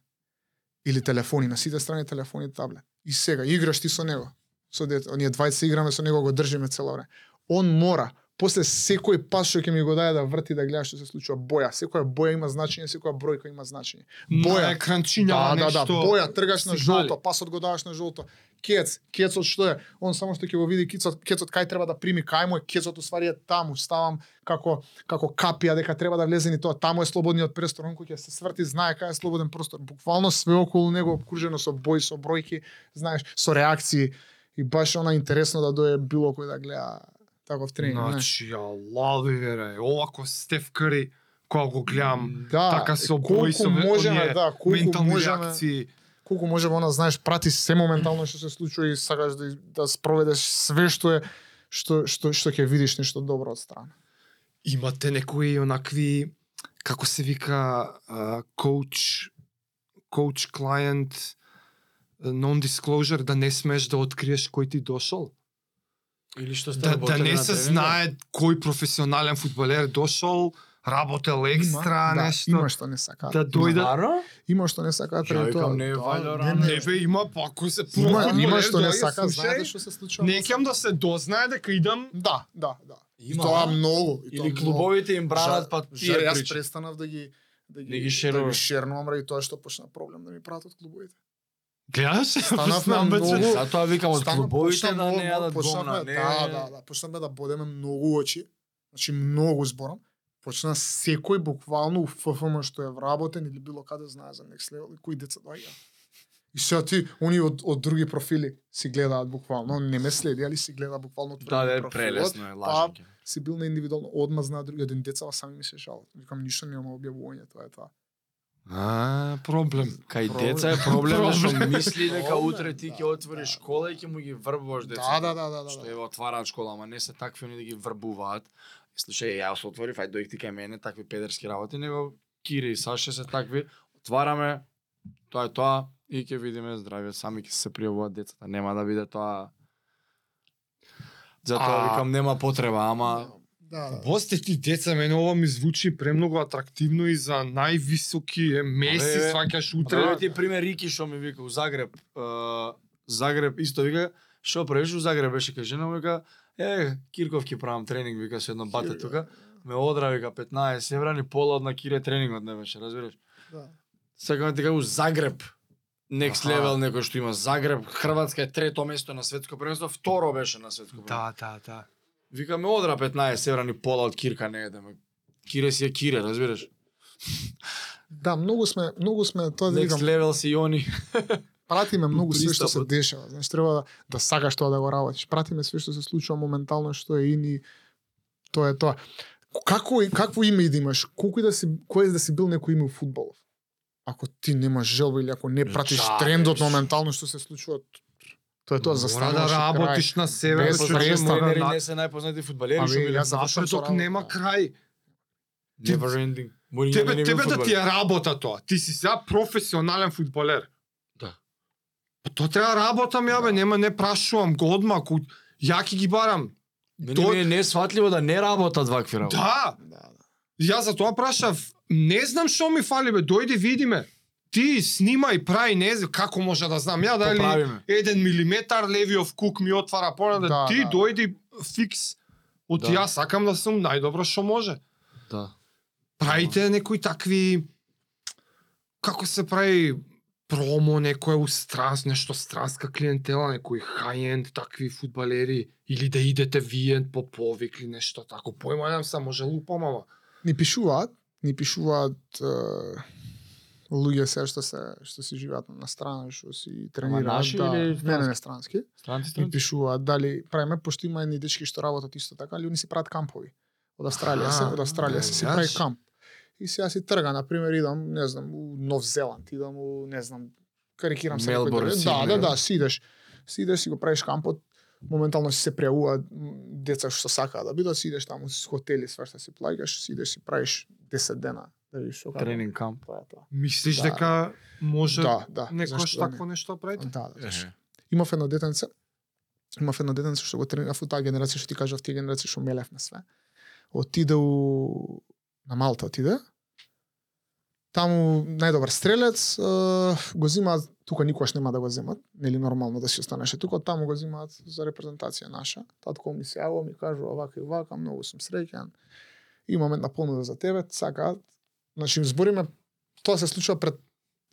[SPEAKER 1] Или телефони, на сите страни телефони и таблет. И сега играш ти со него. Со дете, оние двајца играме со него, го држиме цело време. Он мора после секој пас што ќе ми го даде да врти да гледа што се случува боја, секоја боја има значење, секоја бројка има значење.
[SPEAKER 3] Боја,
[SPEAKER 1] Боја.
[SPEAKER 3] екранчињава
[SPEAKER 1] Да, да, да,
[SPEAKER 3] нешто.
[SPEAKER 1] боја, тргаш на жолто, пасот го даваш на жолто. Кец, кецот што е? Он само што ќе го види кецот, кецот кај треба да прими, кај му е, кецот уствари е таму, ставам како како капија дека треба да влезе ни тоа, таму е слободниот простор, он кој ќе се сврти знае кај е слободен простор. Буквално све околу него обкружено со бои, со бројки, знаеш, со реакции и баш она интересно да дое било кој да гледа таков тренинг.
[SPEAKER 3] Значи, ја лави вере, овако Стеф Кари кога го гледам,
[SPEAKER 1] Да,
[SPEAKER 3] така со
[SPEAKER 1] е, колку
[SPEAKER 3] бои со
[SPEAKER 1] можеме, да, колку
[SPEAKER 3] ментални
[SPEAKER 1] можеме-
[SPEAKER 3] реакции.
[SPEAKER 1] колку може она знаеш прати се моментално што се случува и сакаш да да спроведеш све што е што што што ќе видиш нешто добро од страна.
[SPEAKER 3] Имате некои онакви како се вика коуч коуч клиент non disclosure да не смеш да откриеш кој ти дошол.
[SPEAKER 2] Или што сте
[SPEAKER 3] Да, да не се знае кој професионален фудбалер дошол, работел екстра
[SPEAKER 1] да,
[SPEAKER 3] нешто.
[SPEAKER 1] Има што не сакаат.
[SPEAKER 3] Да дојдат
[SPEAKER 2] Стварно?
[SPEAKER 1] Има што не преку
[SPEAKER 2] викам,
[SPEAKER 1] тоа.
[SPEAKER 2] не
[SPEAKER 1] Да,
[SPEAKER 2] ваljda
[SPEAKER 1] не, не,
[SPEAKER 3] Не бе, има па кој се
[SPEAKER 1] Има, има што не сака, знаете што се случува.
[SPEAKER 3] Не ќам да се дознае дека идам
[SPEAKER 1] Да, да, да.
[SPEAKER 2] Има,
[SPEAKER 1] тоа многу.
[SPEAKER 2] Или клубовите им бранат, па тие
[SPEAKER 1] јас престанав да ги да ги,
[SPEAKER 2] Да ги
[SPEAKER 1] да шернувам ради тоа што почна проблем да ми пратат клубовите.
[SPEAKER 3] Гледаш?
[SPEAKER 1] Станавме многу-
[SPEAKER 2] Затоа викам од клубовите да не јадат гомна, не.
[SPEAKER 1] Да, да, да, почнавме да бодеме многу очи. Значи многу зборам. Почна секој буквално у ФФМ што е вработен или било каде знае за Next Level и кои деца доаѓа. И сега ти, они од, од други профили си гледаат буквално, не ме следи, али си гледа буквално
[SPEAKER 2] Да,
[SPEAKER 1] отворени
[SPEAKER 2] да, е
[SPEAKER 1] профилот,
[SPEAKER 2] прелесно е,
[SPEAKER 1] па
[SPEAKER 2] лажење.
[SPEAKER 1] си бил на индивидуално, одма знаа други, еден деца сами ми се жалат. Викам, ништо нема објавување, тоа е тоа.
[SPEAKER 3] А, проблем.
[SPEAKER 2] Кај
[SPEAKER 1] Проблем.
[SPEAKER 2] деца е проблем што
[SPEAKER 3] Проблем.
[SPEAKER 2] мисли дека утре ти
[SPEAKER 1] да,
[SPEAKER 2] ќе отвориш
[SPEAKER 1] да.
[SPEAKER 2] школа и ќе му ги врбуваш
[SPEAKER 1] Да,
[SPEAKER 2] децата.
[SPEAKER 1] да, да, да, да.
[SPEAKER 2] Што
[SPEAKER 1] да.
[SPEAKER 2] еве отвараат школа, ама не се такви они да ги врбуваат. И слушај, јас отворив, ај дојди ти кај мене, такви педерски работи, него Кири и Саше се такви, отвараме, тоа е тоа, и ќе видиме здравје, сами ќе се пријавуваат децата, нема да биде тоа... Затоа
[SPEAKER 3] А-
[SPEAKER 2] викам, нема потреба, ама...
[SPEAKER 1] Да, да.
[SPEAKER 3] Босте ти деца, мене ова ми звучи премногу атрактивно и за највисоки е Меси, сваќаш
[SPEAKER 2] Утре
[SPEAKER 3] утре.
[SPEAKER 2] ти пример Рики што ми вика у Загреб. Uh, Загреб исто вика, што правиш у Загреб беше кај жена му вика, е, Кирков ќе правам тренинг, вика со едно бате тука. Ме одра вика 15 евра ни пола од на Кире тренингот не беше, разбираш?
[SPEAKER 1] да.
[SPEAKER 2] Сакам ти кажам у Загреб. Next
[SPEAKER 3] Аха.
[SPEAKER 2] level некој што има Загреб, Хрватска е трето место на светско првенство, второ беше на светско првенство.
[SPEAKER 3] Да, да, да.
[SPEAKER 2] Вика ме одра 15 евра ни пола од Кирка не едеме. Кире си е Кире, разбираш?
[SPEAKER 1] Да, многу сме, многу сме тоа да
[SPEAKER 2] Next
[SPEAKER 1] викам,
[SPEAKER 2] level си они.
[SPEAKER 1] пратиме многу све што се дешава. Знаеш, треба да, да сакаш тоа да го работиш. Пратиме све што се случува моментално што е ини тоа е тоа. Како и- какво име и да имаш? Колку и да си кој да си бил некој име у фудбалов? Ако ти немаш желба или ако не пратиш
[SPEAKER 2] Чакаш.
[SPEAKER 1] трендот моментално што се случува, тоа е тоа за
[SPEAKER 3] Мора да работиш на себе,
[SPEAKER 1] Без престан.
[SPEAKER 3] на-
[SPEAKER 2] не се најпознати фудбалери што биле
[SPEAKER 3] Напредок
[SPEAKER 1] работа.
[SPEAKER 3] нема крај.
[SPEAKER 2] Never ending.
[SPEAKER 3] Тебе,
[SPEAKER 2] не
[SPEAKER 3] тебе да ти е работа тоа. Ти си сега професионален фудбалер.
[SPEAKER 2] Да.
[SPEAKER 3] Па тоа треба работам ја бе, нема не прашувам го одма, ако ја ќе ги барам.
[SPEAKER 2] Мене
[SPEAKER 3] Тоа-
[SPEAKER 2] ми е несватливо да не работат вакви работи.
[SPEAKER 3] Да,
[SPEAKER 1] Да, да.
[SPEAKER 3] Ја за тоа прашав, не знам што ми фали бе, дојди видиме. Ти снимај, прави, не знам како може да знам ја дали
[SPEAKER 2] Поправиме.
[SPEAKER 3] еден милиметар левиов кук ми отвара понеде,
[SPEAKER 1] Да,
[SPEAKER 3] ти
[SPEAKER 1] да.
[SPEAKER 3] дојди фикс. Од
[SPEAKER 2] Да.
[SPEAKER 3] јас сакам да сум најдобро што може.
[SPEAKER 2] Да.
[SPEAKER 3] Правите некои такви како се прави промо некоја у странс, нешто странска клиентела, некои high-end такви фудбалери или да идете вие по повик или нешто тако. Појма немам се, може лупам, ама.
[SPEAKER 1] Ни пишуваат, ни пишуваат е, луѓе се што се што си живеат на страна, што си тренираат, да,
[SPEAKER 2] или
[SPEAKER 1] не, не, не странски.
[SPEAKER 2] Странци, странци.
[SPEAKER 1] пишуваат дали правиме пошто има едни дечки што работат исто така, али они си прават кампови. Од Австралија се, од Австралија се си прави камп. И сега си трга, на пример, идам, не знам, у Нов Зеланд, идам у, не знам, карикирам се
[SPEAKER 2] Мелбурн.
[SPEAKER 1] Да,
[SPEAKER 2] Сиднеј,
[SPEAKER 1] да,
[SPEAKER 2] да.
[SPEAKER 1] да, си идеш. Си идеш, си го правиш кампот, моментално си се пријавуваат м, деца што сакаат да бидат, си идеш таму с хотели, свашта си плаќаш, си идеш си правиш 10 дена да видиш што како.
[SPEAKER 2] Тренинг камп.
[SPEAKER 1] Тоа е тоа.
[SPEAKER 3] Мислиш
[SPEAKER 1] Да.
[SPEAKER 3] дека може
[SPEAKER 1] Да, да.
[SPEAKER 3] некош такво нешто да правите?
[SPEAKER 1] Да, да. Имав едно детенце, имав едно детенце што го тренирав у таа генерација што ти кажав, тие генерација што мелевме све. Отиде у на Малта отиде. таму најдобар стрелец, го земаат, тука никогаш нема да го земат, нели нормално да си останеше тука, таму го земаат за репрезентација наша. Татко ми се јавува, ми кажува овака и овака, многу сум среќен. Имам една понуда за тебе, сакаат. Значи, им збориме, тоа се случува пред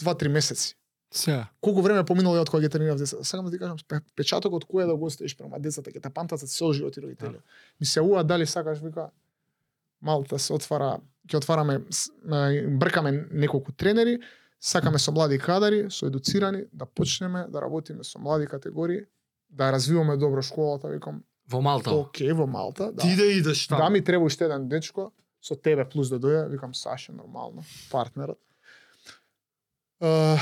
[SPEAKER 1] 2-3 месеци.
[SPEAKER 2] Се.
[SPEAKER 1] Колку време поминало од кога ги тренирав децата. Сакам да ти кажам, пе- печатокот кој е да го оставиш према децата, ќе те памтат за цел живот и родители. Ми се уа дали сакаш вика Малта се отвара, ќе отвараме, бркаме неколку тренери, сакаме со млади кадари, со едуцирани, да почнеме да работиме со млади категории, да развиваме добро школата, викам,
[SPEAKER 2] Во Малта.
[SPEAKER 1] окей, во Малта, да.
[SPEAKER 3] Ти да идеш таму.
[SPEAKER 1] Да ми треба уште еден дечко, со тебе плюс да доја, викам Саша нормално, партнерот. Е,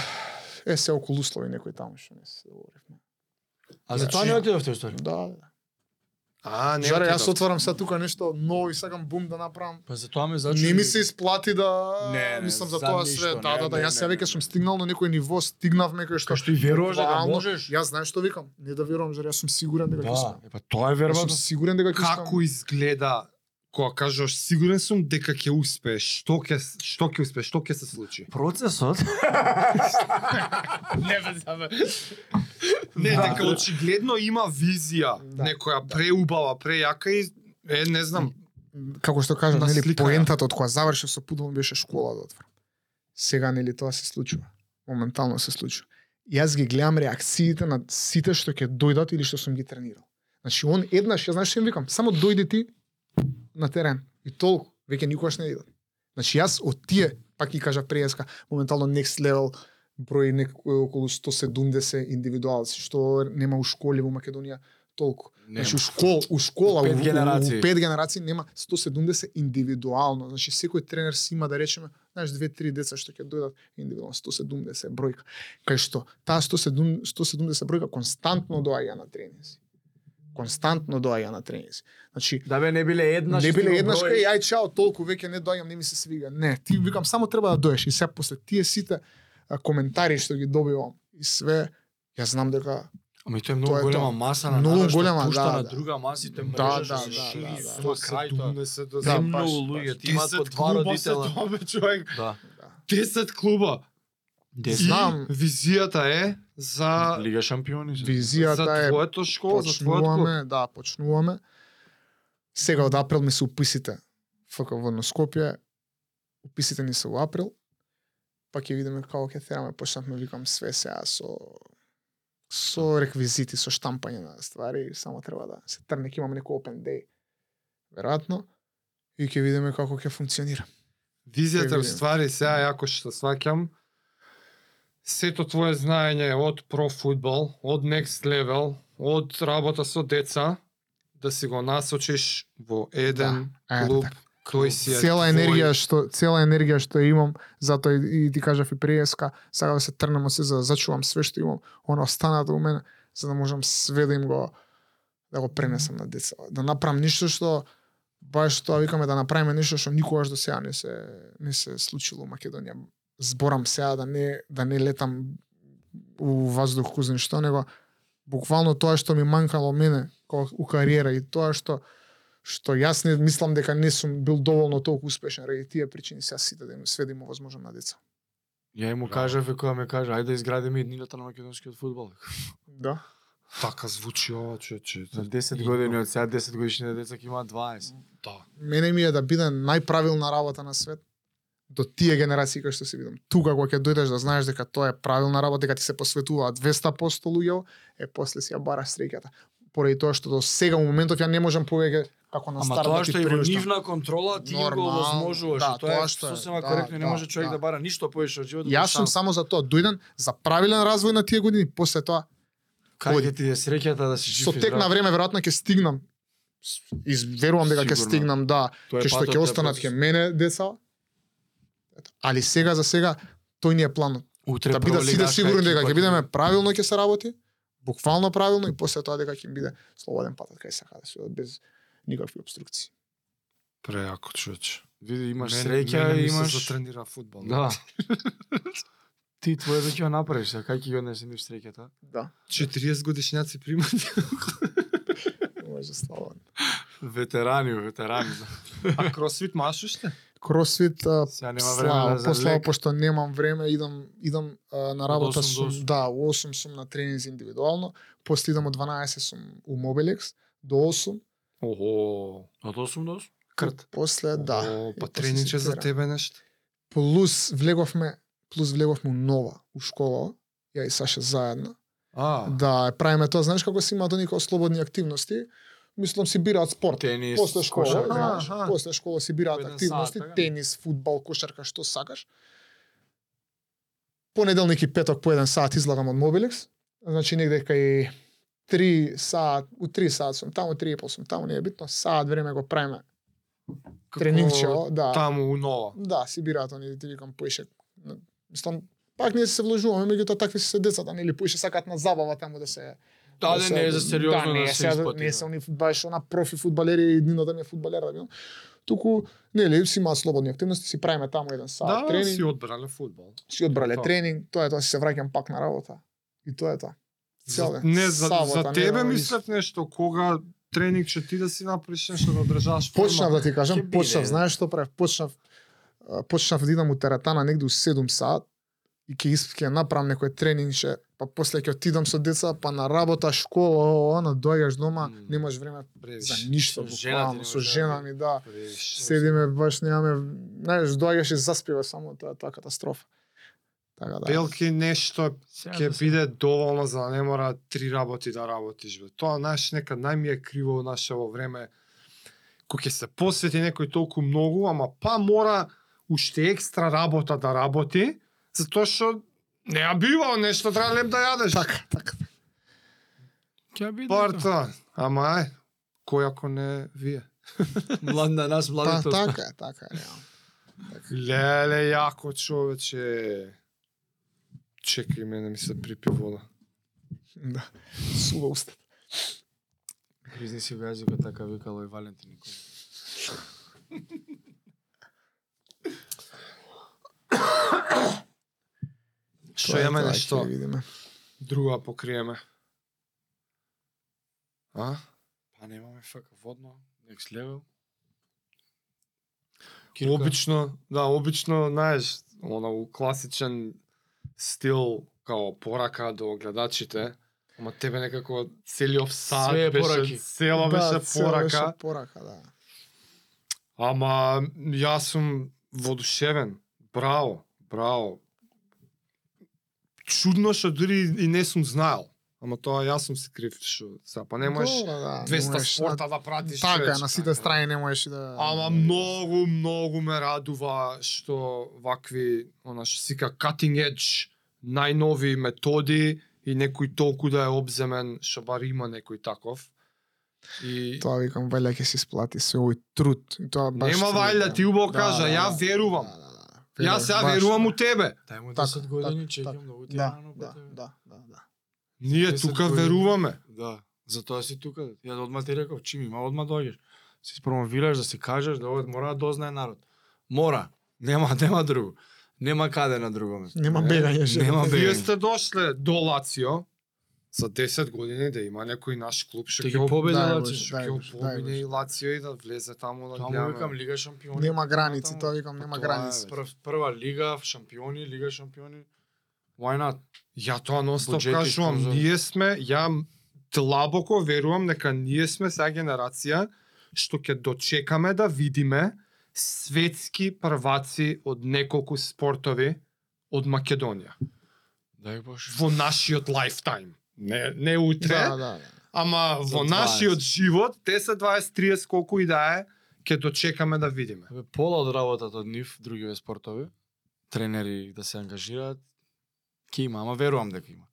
[SPEAKER 1] е се околу услови некој таму што не се договоривме.
[SPEAKER 2] А за тоа
[SPEAKER 3] Значи-
[SPEAKER 2] не отидовте историја.
[SPEAKER 1] Да, да.
[SPEAKER 3] А, не.
[SPEAKER 1] Жаре, јас отварам сега тука нешто ново и сакам бум да направам.
[SPEAKER 2] Па за тоа ме зачуди.
[SPEAKER 1] Не ми се исплати да
[SPEAKER 2] Не, не,
[SPEAKER 1] мислам за
[SPEAKER 2] за
[SPEAKER 1] тоа
[SPEAKER 2] ништо,
[SPEAKER 1] све. Да,
[SPEAKER 2] не,
[SPEAKER 1] да, да, јас сега веќе сум стигнал на некој ниво, стигнавме кај што
[SPEAKER 2] Кај што и веруваш дека можеш.
[SPEAKER 1] Јас знаеш што викам, не да верувам, зар јас сум сигурен дека ќе
[SPEAKER 2] Да, па тоа е
[SPEAKER 1] сум сигурен дека ќе успеам.
[SPEAKER 3] Како изгледа кога кажеш сигурен сум дека ќе успееш, што ќе што ќе успееш, што ќе се случи?
[SPEAKER 2] Процесот
[SPEAKER 3] Не бе, Не, дека очигледно има визија,
[SPEAKER 1] Да,
[SPEAKER 3] некоја преубава, прејака и е, не знам,
[SPEAKER 1] како што кажам, нели
[SPEAKER 3] слика
[SPEAKER 1] поентата од кога завршив со фудбал беше школа да отворам. Сега нели тоа се случува. Моментално се случува. Јас ги гледам реакциите на сите што ќе дојдат или што сум ги тренирал. Значи он еднаш, ја знаеш што им викам, само дојди ти на терен и толку, веќе никогаш не идат. Значи јас од тие, пак ги кажа преска, моментално next level број некој околу 170 индивидуалци што нема у школи во Македонија толку. Значи у школ, у школа,
[SPEAKER 2] Пет
[SPEAKER 1] у,
[SPEAKER 2] генерации.
[SPEAKER 1] у, пет генерации нема 170 индивидуално. Значи секој тренер си има да речеме, знаеш, две-три деца што ќе дојдат индивидуално 170 бројка. Кај што таа 170 170 бројка константно доаѓа на тренинзи. Константно доаѓа на тренинзи. Значи
[SPEAKER 2] да бе не биле еднаш.
[SPEAKER 1] не биле еднаш кај ај чао толку веќе не доаѓам, не ми се свига. Не, ти викам само треба да доеш и се после тие сите а, коментари што ги добивам и све ја знам дека
[SPEAKER 2] Ами тоа е многу
[SPEAKER 1] Тоа е
[SPEAKER 2] голема
[SPEAKER 1] тоа.
[SPEAKER 2] маса на
[SPEAKER 1] Многу голема,
[SPEAKER 2] пушта
[SPEAKER 1] да,
[SPEAKER 2] на
[SPEAKER 1] да.
[SPEAKER 2] друга маса и тоа
[SPEAKER 1] Да,
[SPEAKER 2] мрежа
[SPEAKER 1] да,
[SPEAKER 2] што се
[SPEAKER 1] да,
[SPEAKER 2] шири
[SPEAKER 1] да, да.
[SPEAKER 2] крај тоа.
[SPEAKER 3] 170 до
[SPEAKER 2] Премногу
[SPEAKER 1] Да, баш,
[SPEAKER 2] луѓе, ти имаат по
[SPEAKER 3] 10
[SPEAKER 2] два
[SPEAKER 3] клуба се
[SPEAKER 2] родителя.
[SPEAKER 3] тоа, бе, човек.
[SPEAKER 2] Да.
[SPEAKER 3] 10 клуба. И
[SPEAKER 1] Знам.
[SPEAKER 3] визијата е за
[SPEAKER 2] Лига шампиони.
[SPEAKER 3] за
[SPEAKER 1] визијата е
[SPEAKER 3] твоето школа, за твојот клуб.
[SPEAKER 1] почнуваме, да, почнуваме. Сега од април ми се уписите ФК во Скопје. Уписите ни се во април. Па ќе видиме како ќе тераме. Почнавме, викам, све сега со со реквизити, со штампање на ствари, само треба да се трне, ќе имаме некој open day. Веројатно. И ќе видиме како ќе функционира.
[SPEAKER 3] Визијата ствари сега јако што сваќам сето твое знаење од про фудбал, од next level, од работа со деца, да си го насочиш во еден
[SPEAKER 1] Да,
[SPEAKER 3] клуб,
[SPEAKER 1] така.
[SPEAKER 3] кој си е
[SPEAKER 1] цела
[SPEAKER 3] твој.
[SPEAKER 1] енергија што цела енергија што имам, затоа и, и ти кажав и преска, сега да се трнемо се за да зачувам све што имам, она останато у мене, за да можам све да им го да го пренесам на деца, да направам ништо што баш тоа викаме да направиме нешто што никогаш до сега не се не се случило во Македонија. Зборам сега да не да не летам у воздух кузен што него буквално тоа што ми манкало мене кога у кариера и тоа што што јас не мислам дека не сум бил доволно толку успешен ради тие причини сега сите да им све да им овозможам на деца.
[SPEAKER 2] Ја му кажав и кога ме кажа, ајде да изградиме иднината на македонскиот фудбал.
[SPEAKER 1] Да.
[SPEAKER 3] Така звучи ова, човече.
[SPEAKER 2] За 10 години од сега 10 годишните деца ќе имаат 20.
[SPEAKER 3] Да.
[SPEAKER 1] Мене ми е да биде најправилна работа на свет до тие генерации кои што се видам. Тука кога ќе дојдеш да знаеш дека тоа е правилна работа, дека ти се посветуваат 200% луѓе, е после си ја бараш среќата. Поради тоа што до сега моментов ја не можам повеќе како на
[SPEAKER 2] Ама
[SPEAKER 1] старт
[SPEAKER 2] тоа
[SPEAKER 1] да ти
[SPEAKER 2] што е во нивна контрола ти го
[SPEAKER 1] Нормално,
[SPEAKER 2] овозможуваш.
[SPEAKER 1] да,
[SPEAKER 2] тоа
[SPEAKER 1] тоа
[SPEAKER 2] е
[SPEAKER 1] што е,
[SPEAKER 2] сосема
[SPEAKER 1] да,
[SPEAKER 2] коректно и не
[SPEAKER 1] да,
[SPEAKER 2] може човек
[SPEAKER 1] да.
[SPEAKER 2] да бара ништо повеќе од животот.
[SPEAKER 1] Јас сум само за тоа дојден за правилен развој на тие години, после тоа
[SPEAKER 2] Кај ќе ти е среќата да си жив
[SPEAKER 1] со тек на време веројатно ќе стигнам. Изверувам дека ќе стигнам, да,
[SPEAKER 2] Тоа
[SPEAKER 1] ќе што ќе
[SPEAKER 2] тоа
[SPEAKER 1] останат ќе мене деца. Али сега за сега тој ни е планот.
[SPEAKER 2] Утре
[SPEAKER 1] Да бидат сите сигурни дека ќе бидеме правилно ќе се работи, буквално правилно и после тоа дека ќе биде слободен патот кај сака да се без никакви обструкции.
[SPEAKER 3] Преако, човече.
[SPEAKER 2] Види, имаш
[SPEAKER 3] Мене-
[SPEAKER 2] среќа и имаш...
[SPEAKER 3] затренира фудбал.
[SPEAKER 2] Да. Ти твое веќе ја направиш, а кај ќе ги однесеш среќата?
[SPEAKER 1] Да,
[SPEAKER 3] 40 годишњаци примат.
[SPEAKER 1] може слободно.
[SPEAKER 2] Ветерани, ветерани.
[SPEAKER 3] А кросфит маш уште?
[SPEAKER 1] Кросфит, а,
[SPEAKER 2] Сега нема време
[SPEAKER 1] слава,
[SPEAKER 2] да за
[SPEAKER 1] послава, пошто немам време, идам идам а, на работа
[SPEAKER 2] 8 до
[SPEAKER 1] сум,
[SPEAKER 2] 8.
[SPEAKER 1] да, у 8 сум на тренинзи индивидуално, после идам од 12 сум у Mobilex до 8,
[SPEAKER 3] Ого,
[SPEAKER 2] Од 8 до 8?
[SPEAKER 3] крт.
[SPEAKER 1] после да. И
[SPEAKER 3] па
[SPEAKER 1] си
[SPEAKER 3] за тебе нешто.
[SPEAKER 1] Плюс влеговме, плюс влеговме у нова, у школа, ја и Саша заедно.
[SPEAKER 3] А,
[SPEAKER 1] Да, правиме тоа, знаеш како си имаат оние слободни активности, мислам си бираат спорт.
[SPEAKER 2] Тенис,
[SPEAKER 1] После школа,
[SPEAKER 2] кошарка.
[SPEAKER 1] знаеш,
[SPEAKER 3] Аха.
[SPEAKER 1] после школа си бираат активности,
[SPEAKER 2] сат, така?
[SPEAKER 1] тенис, фудбал, кошарка, што сакаш. Понеделник и петок по еден сат излагам од Mobilex, значи негде кај 3 сат, у 3 сат сум таму, 3 и пол сум таму, не е битно, сат време го правиме. Тренингчево, да.
[SPEAKER 3] Таму у нова.
[SPEAKER 1] Да, си бираат они, ти викам, поише. Мислам, пак ние се вложуваме, меѓутоа такви се децата, нели, поише сакаат на забава таму да се
[SPEAKER 2] Да, да, не е за сериозно
[SPEAKER 1] да, не,
[SPEAKER 2] да се испоти.
[SPEAKER 1] не се они баш она профи фудбалери и днината ми е фудбалер да бидам. Туку нели си имаат слободни активности, си правиме таму еден сат
[SPEAKER 3] Да,
[SPEAKER 1] тренинг,
[SPEAKER 3] си
[SPEAKER 1] си,
[SPEAKER 3] одбрале фудбал.
[SPEAKER 1] одбрале
[SPEAKER 3] Тоа.
[SPEAKER 1] тренинг, тоа е тоа, си се враќам пак на работа. И тоа е тоа. Цел
[SPEAKER 3] не, за,
[SPEAKER 1] Сабота,
[SPEAKER 3] за тебе
[SPEAKER 1] недела,
[SPEAKER 3] мислев нешто, кога тренинг ќе ти да си направиш нешто да одржаш форма.
[SPEAKER 1] Почнав да ти кажам, почнав, знаеш што правев? Почнав почнав да идам у теретана негде у 7 сат и ќе ќе направам некој тренингче, па после ќе отидам со деца, па на работа, школа, она доаѓаш дома,
[SPEAKER 2] Мм.
[SPEAKER 1] немаш време
[SPEAKER 3] Превиш.
[SPEAKER 1] за ништо, буквално, со жена ми, да.
[SPEAKER 3] Превиш.
[SPEAKER 1] Седиме, баш немаме, знаеш, доаѓаш и заспива само тоа, тоа катастрофа. Така да.
[SPEAKER 3] Белки нешто ќе
[SPEAKER 2] да
[SPEAKER 3] биде доволно за да не мора три работи да работиш. Бе. Тоа знаеш некад најми е криво у нашево време кој ќе се посвети некој толку многу, ама па мора уште екстра работа да работи, затоа што не ја бива нешто треба леп да јадеш.
[SPEAKER 1] Така, така.
[SPEAKER 2] Ќе биде.
[SPEAKER 3] Парта, ама ај, кој ако не вие?
[SPEAKER 2] Млад на нас,
[SPEAKER 1] Та,
[SPEAKER 2] младите.
[SPEAKER 1] така е, така е, реално.
[SPEAKER 3] Леле, јако човече. Чекај мене ми се припи вода.
[SPEAKER 1] Да. Сува уста.
[SPEAKER 2] Гризни си го така викало и Валентин Никола.
[SPEAKER 3] Што
[SPEAKER 1] Тоа е
[SPEAKER 3] имаме
[SPEAKER 1] тоа,
[SPEAKER 3] нешто
[SPEAKER 1] ќе видиме.
[SPEAKER 3] друго да покриеме? А?
[SPEAKER 2] Па немаме фака водно, next level.
[SPEAKER 3] Обично, да, обично, знаеш, она у класичен стил као порака до гледачите, ама тебе некако целиот сад
[SPEAKER 2] Све
[SPEAKER 3] беше,
[SPEAKER 2] пораки.
[SPEAKER 3] цела беше
[SPEAKER 1] цела
[SPEAKER 3] порака,
[SPEAKER 1] беше порака, да.
[SPEAKER 3] ама јас сум водушевен. Браво, браво. Чудно што дури и не сум знаел. Ама тоа јас сум се крив што сега па не можеш
[SPEAKER 1] да,
[SPEAKER 3] 200
[SPEAKER 1] не можеш,
[SPEAKER 3] спорта да пратиш.
[SPEAKER 1] Така, на сите страни не можеш да...
[SPEAKER 3] Ама многу, многу ме радува што вакви, она што сика cutting edge, најнови методи и некој толку да е обземен, што бар има некој таков. И
[SPEAKER 1] Тоа викам, вајле ќе се исплати се овој труд. И тоа баш
[SPEAKER 3] нема вајле, ти убаво
[SPEAKER 1] Да,
[SPEAKER 3] кажа,
[SPEAKER 1] да,
[SPEAKER 3] ја
[SPEAKER 1] да.
[SPEAKER 3] верувам.
[SPEAKER 1] Да, да, да.
[SPEAKER 3] Јас сега
[SPEAKER 1] Баш,
[SPEAKER 3] верувам
[SPEAKER 1] да.
[SPEAKER 3] у тебе.
[SPEAKER 2] Дај му
[SPEAKER 1] Така,
[SPEAKER 2] 10 години,
[SPEAKER 1] така,
[SPEAKER 2] чекам
[SPEAKER 1] така.
[SPEAKER 2] многу ти
[SPEAKER 1] Да,
[SPEAKER 2] рано.
[SPEAKER 1] да, да, да, да.
[SPEAKER 3] Ние
[SPEAKER 2] 10
[SPEAKER 3] тука
[SPEAKER 2] години.
[SPEAKER 3] веруваме.
[SPEAKER 2] Да, затоа си тука. Ја одма ти реков, чим има, одма доаѓаш. Си промовираш да си кажеш да ова мора да дознае народ. Мора. Нема, нема друго. Нема каде на друго место.
[SPEAKER 1] Нема
[SPEAKER 2] Не,
[SPEAKER 1] бегање.
[SPEAKER 2] Нема
[SPEAKER 3] Вие
[SPEAKER 2] бегање.
[SPEAKER 3] сте дошле до Лацио за 10 години да има некој наш клуб што
[SPEAKER 2] Ќе победи Лацио.
[SPEAKER 3] Ќе победи Лацио и да влезе таму да
[SPEAKER 2] Таму
[SPEAKER 3] гледаме.
[SPEAKER 2] викам Лига шампиони.
[SPEAKER 1] Нема граници,
[SPEAKER 2] Таму.
[SPEAKER 1] тоа викам, нема
[SPEAKER 3] Тоа
[SPEAKER 1] граници.
[SPEAKER 2] Прв, прва лига, шампиони, лига шампиони. Why not?
[SPEAKER 3] Ја тоа ностоп кажувам, ние сме, ја длабоко верувам дека ние сме сега генерација што ќе дочекаме да видиме светски прваци од неколку спортови од Македонија
[SPEAKER 2] Дај Боже.
[SPEAKER 3] во нашиот лайфтайм. Не не утре,
[SPEAKER 1] Да, да, да.
[SPEAKER 3] ама
[SPEAKER 2] За
[SPEAKER 3] во
[SPEAKER 2] 20.
[SPEAKER 3] нашиот живот, 10, 20, 30 колку и да е, ќе дочекаме да видиме.
[SPEAKER 2] Бе, пола од работата од нив, другиве спортови, тренери да се ангажираат, ќе има, ама верувам дека има.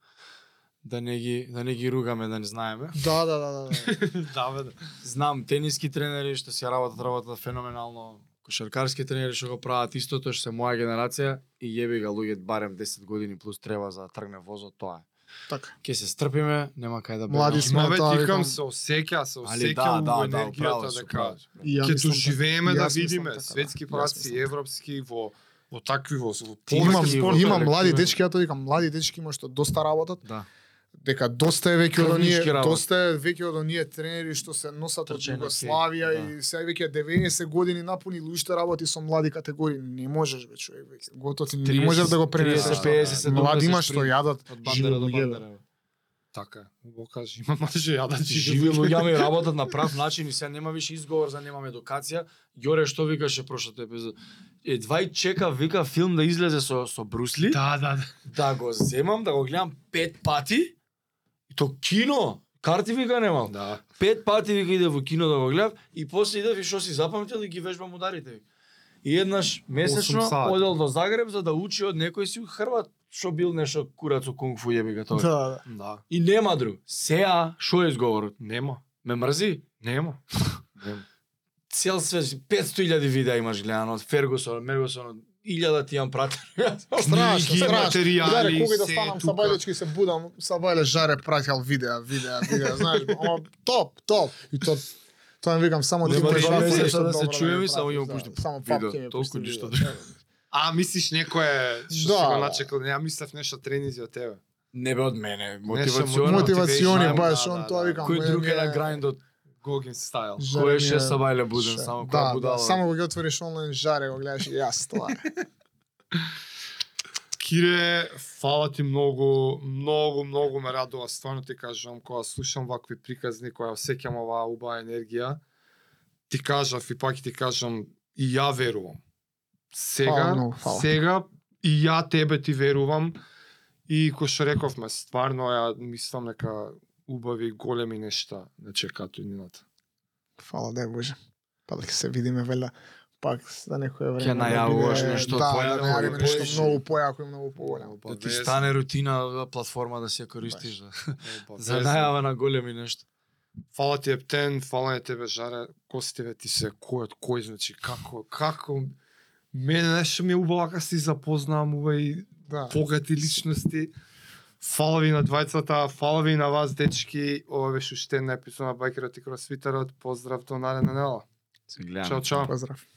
[SPEAKER 2] Да не ги да не ги ругаме, да не знаеме.
[SPEAKER 1] Да, да, да, да. да.
[SPEAKER 3] бе. да.
[SPEAKER 2] Знам тениски тренери што си работат работата феноменално, кошаркарски тренери што го прават истото што се моја генерација и јеби ga луѓе барем 10 години плюс треба за да тргне возот, тоа е.
[SPEAKER 1] Така.
[SPEAKER 2] Ќе се стрпиме, нема кај да
[SPEAKER 1] Млади
[SPEAKER 2] бегаме.
[SPEAKER 1] сме,
[SPEAKER 3] Има бе,
[SPEAKER 1] тоа
[SPEAKER 3] тикам
[SPEAKER 1] викам.
[SPEAKER 3] се осеќа, се осеќа
[SPEAKER 2] да, да, да,
[SPEAKER 3] енергијата
[SPEAKER 1] ја
[SPEAKER 3] ќе
[SPEAKER 1] мислам
[SPEAKER 3] доживееме
[SPEAKER 1] така.
[SPEAKER 3] да видиме
[SPEAKER 1] така, да.
[SPEAKER 3] светски праци,
[SPEAKER 1] така.
[SPEAKER 3] европски во во такви во во повеќе спортови.
[SPEAKER 1] имам млади
[SPEAKER 2] има.
[SPEAKER 1] дечки, ја тоа викам, млади дечки има што доста работат.
[SPEAKER 2] Да.
[SPEAKER 1] Дека доста е веќе од оние доста е веќе од оние тренери што се носат од Југославија
[SPEAKER 2] скејт,
[SPEAKER 1] и сега веќе 90 години напуни луиште работи со млади категории. Не можеш бе човек веќе. Готово ти не можеш да го пренесеш.
[SPEAKER 2] 30, 50, 70
[SPEAKER 1] Млади има што јадат
[SPEAKER 2] Од бандера до бандера.
[SPEAKER 3] Така, убаво кажи, има може ја да
[SPEAKER 2] Живи луѓе ми работат на прав начин и сега нема више изговор за немам едукација. Јоре што викаше прошлата епизода? Едва и чека вика филм да излезе со со Брусли.
[SPEAKER 3] Да, да, да.
[SPEAKER 2] да го земам, да го гледам пет пати, то кино, карти вика немам.
[SPEAKER 3] Да.
[SPEAKER 2] Пет пати вика иде во кино да го гледам и после идев и што си запамтил и ги вежбам ударите. вика. И еднаш месечно одел до Загреб за да учи од некој си Хрват што бил нешто курац со кунг фу јеби го тоа.
[SPEAKER 1] Да, да.
[SPEAKER 3] Да.
[SPEAKER 2] И нема друг. Сеа, што е изговорот?
[SPEAKER 3] Нема.
[SPEAKER 2] Ме мрзи?
[SPEAKER 3] Нема. Нема.
[SPEAKER 2] Цел свет 500.000 видеа имаш гледано од Фергусон, Мергусон, 1000 ти имам пратено.
[SPEAKER 1] Страшно, страшно.
[SPEAKER 3] материјали,
[SPEAKER 1] кога да
[SPEAKER 3] се
[SPEAKER 1] станам
[SPEAKER 3] тука.
[SPEAKER 1] са бајлечки се будам, са бајле жаре прател видеа, видеа, видеа, знаеш, ама топ, топ. И то тоа им викам само ти нешто
[SPEAKER 2] да се чуеме,
[SPEAKER 1] ми
[SPEAKER 2] само
[SPEAKER 1] да.
[SPEAKER 2] пушти
[SPEAKER 1] Само
[SPEAKER 2] видео,
[SPEAKER 1] папки ми
[SPEAKER 2] толку ништо.
[SPEAKER 3] А, мислиш некое што
[SPEAKER 1] Да.
[SPEAKER 3] си го начекал, не, ја мислев нешто тренизи од тебе.
[SPEAKER 2] Не бе од мене.
[SPEAKER 1] Мотивациони
[SPEAKER 3] Motivation,
[SPEAKER 1] баш
[SPEAKER 3] да,
[SPEAKER 1] он
[SPEAKER 3] да,
[SPEAKER 1] тоа
[SPEAKER 3] да.
[SPEAKER 1] викам.
[SPEAKER 2] Кој друг е на грајндот?
[SPEAKER 3] Gogin style.
[SPEAKER 1] Жаре
[SPEAKER 2] Кој е шест сабајле буден,
[SPEAKER 1] Ше-
[SPEAKER 2] само
[SPEAKER 1] да,
[SPEAKER 2] која
[SPEAKER 1] да,
[SPEAKER 2] будала.
[SPEAKER 1] само кога ги отвориш онлайн жаре го гледаш и јас тоа.
[SPEAKER 3] Кире, фала ти многу, многу, многу ме радува, стварно ти кажам, кога слушам вакви приказни, кога осеќам оваа убава енергија, ти кажав и пак ти кажам, и ја верувам. Сега,
[SPEAKER 1] Фала многу, фала.
[SPEAKER 3] сега и ја тебе ти верувам и кој што рековме, стварно ја мислам дека убави големи нешта не чекаат иднината.
[SPEAKER 1] Фала дај Боже. Па дека се видиме велја пак за некое време.
[SPEAKER 2] Ќе
[SPEAKER 1] да
[SPEAKER 2] најавуваш
[SPEAKER 1] биде-
[SPEAKER 2] нешто
[SPEAKER 1] да,
[SPEAKER 2] појако,
[SPEAKER 1] да најавиме нешто многу појако и многу поголемо.
[SPEAKER 2] Да ти стане рутина платформа да се ја користиш за, за
[SPEAKER 3] За
[SPEAKER 2] најава на големи нешто.
[SPEAKER 3] Фала ти Ептен, фала на тебе Жаре, гостиве ти се кој од кој, значи како, како, мене нешто ми е убаво кога си запознавамувај
[SPEAKER 1] Да.
[SPEAKER 3] богати личности. Фала ви на двајцата, фала ви на вас дечки. Ова беше уште една епизода на Байкерот и Кросфитерот. Поздрав до наредна недела.
[SPEAKER 2] Се гледаме.
[SPEAKER 3] Чао, чао.
[SPEAKER 1] Поздрав.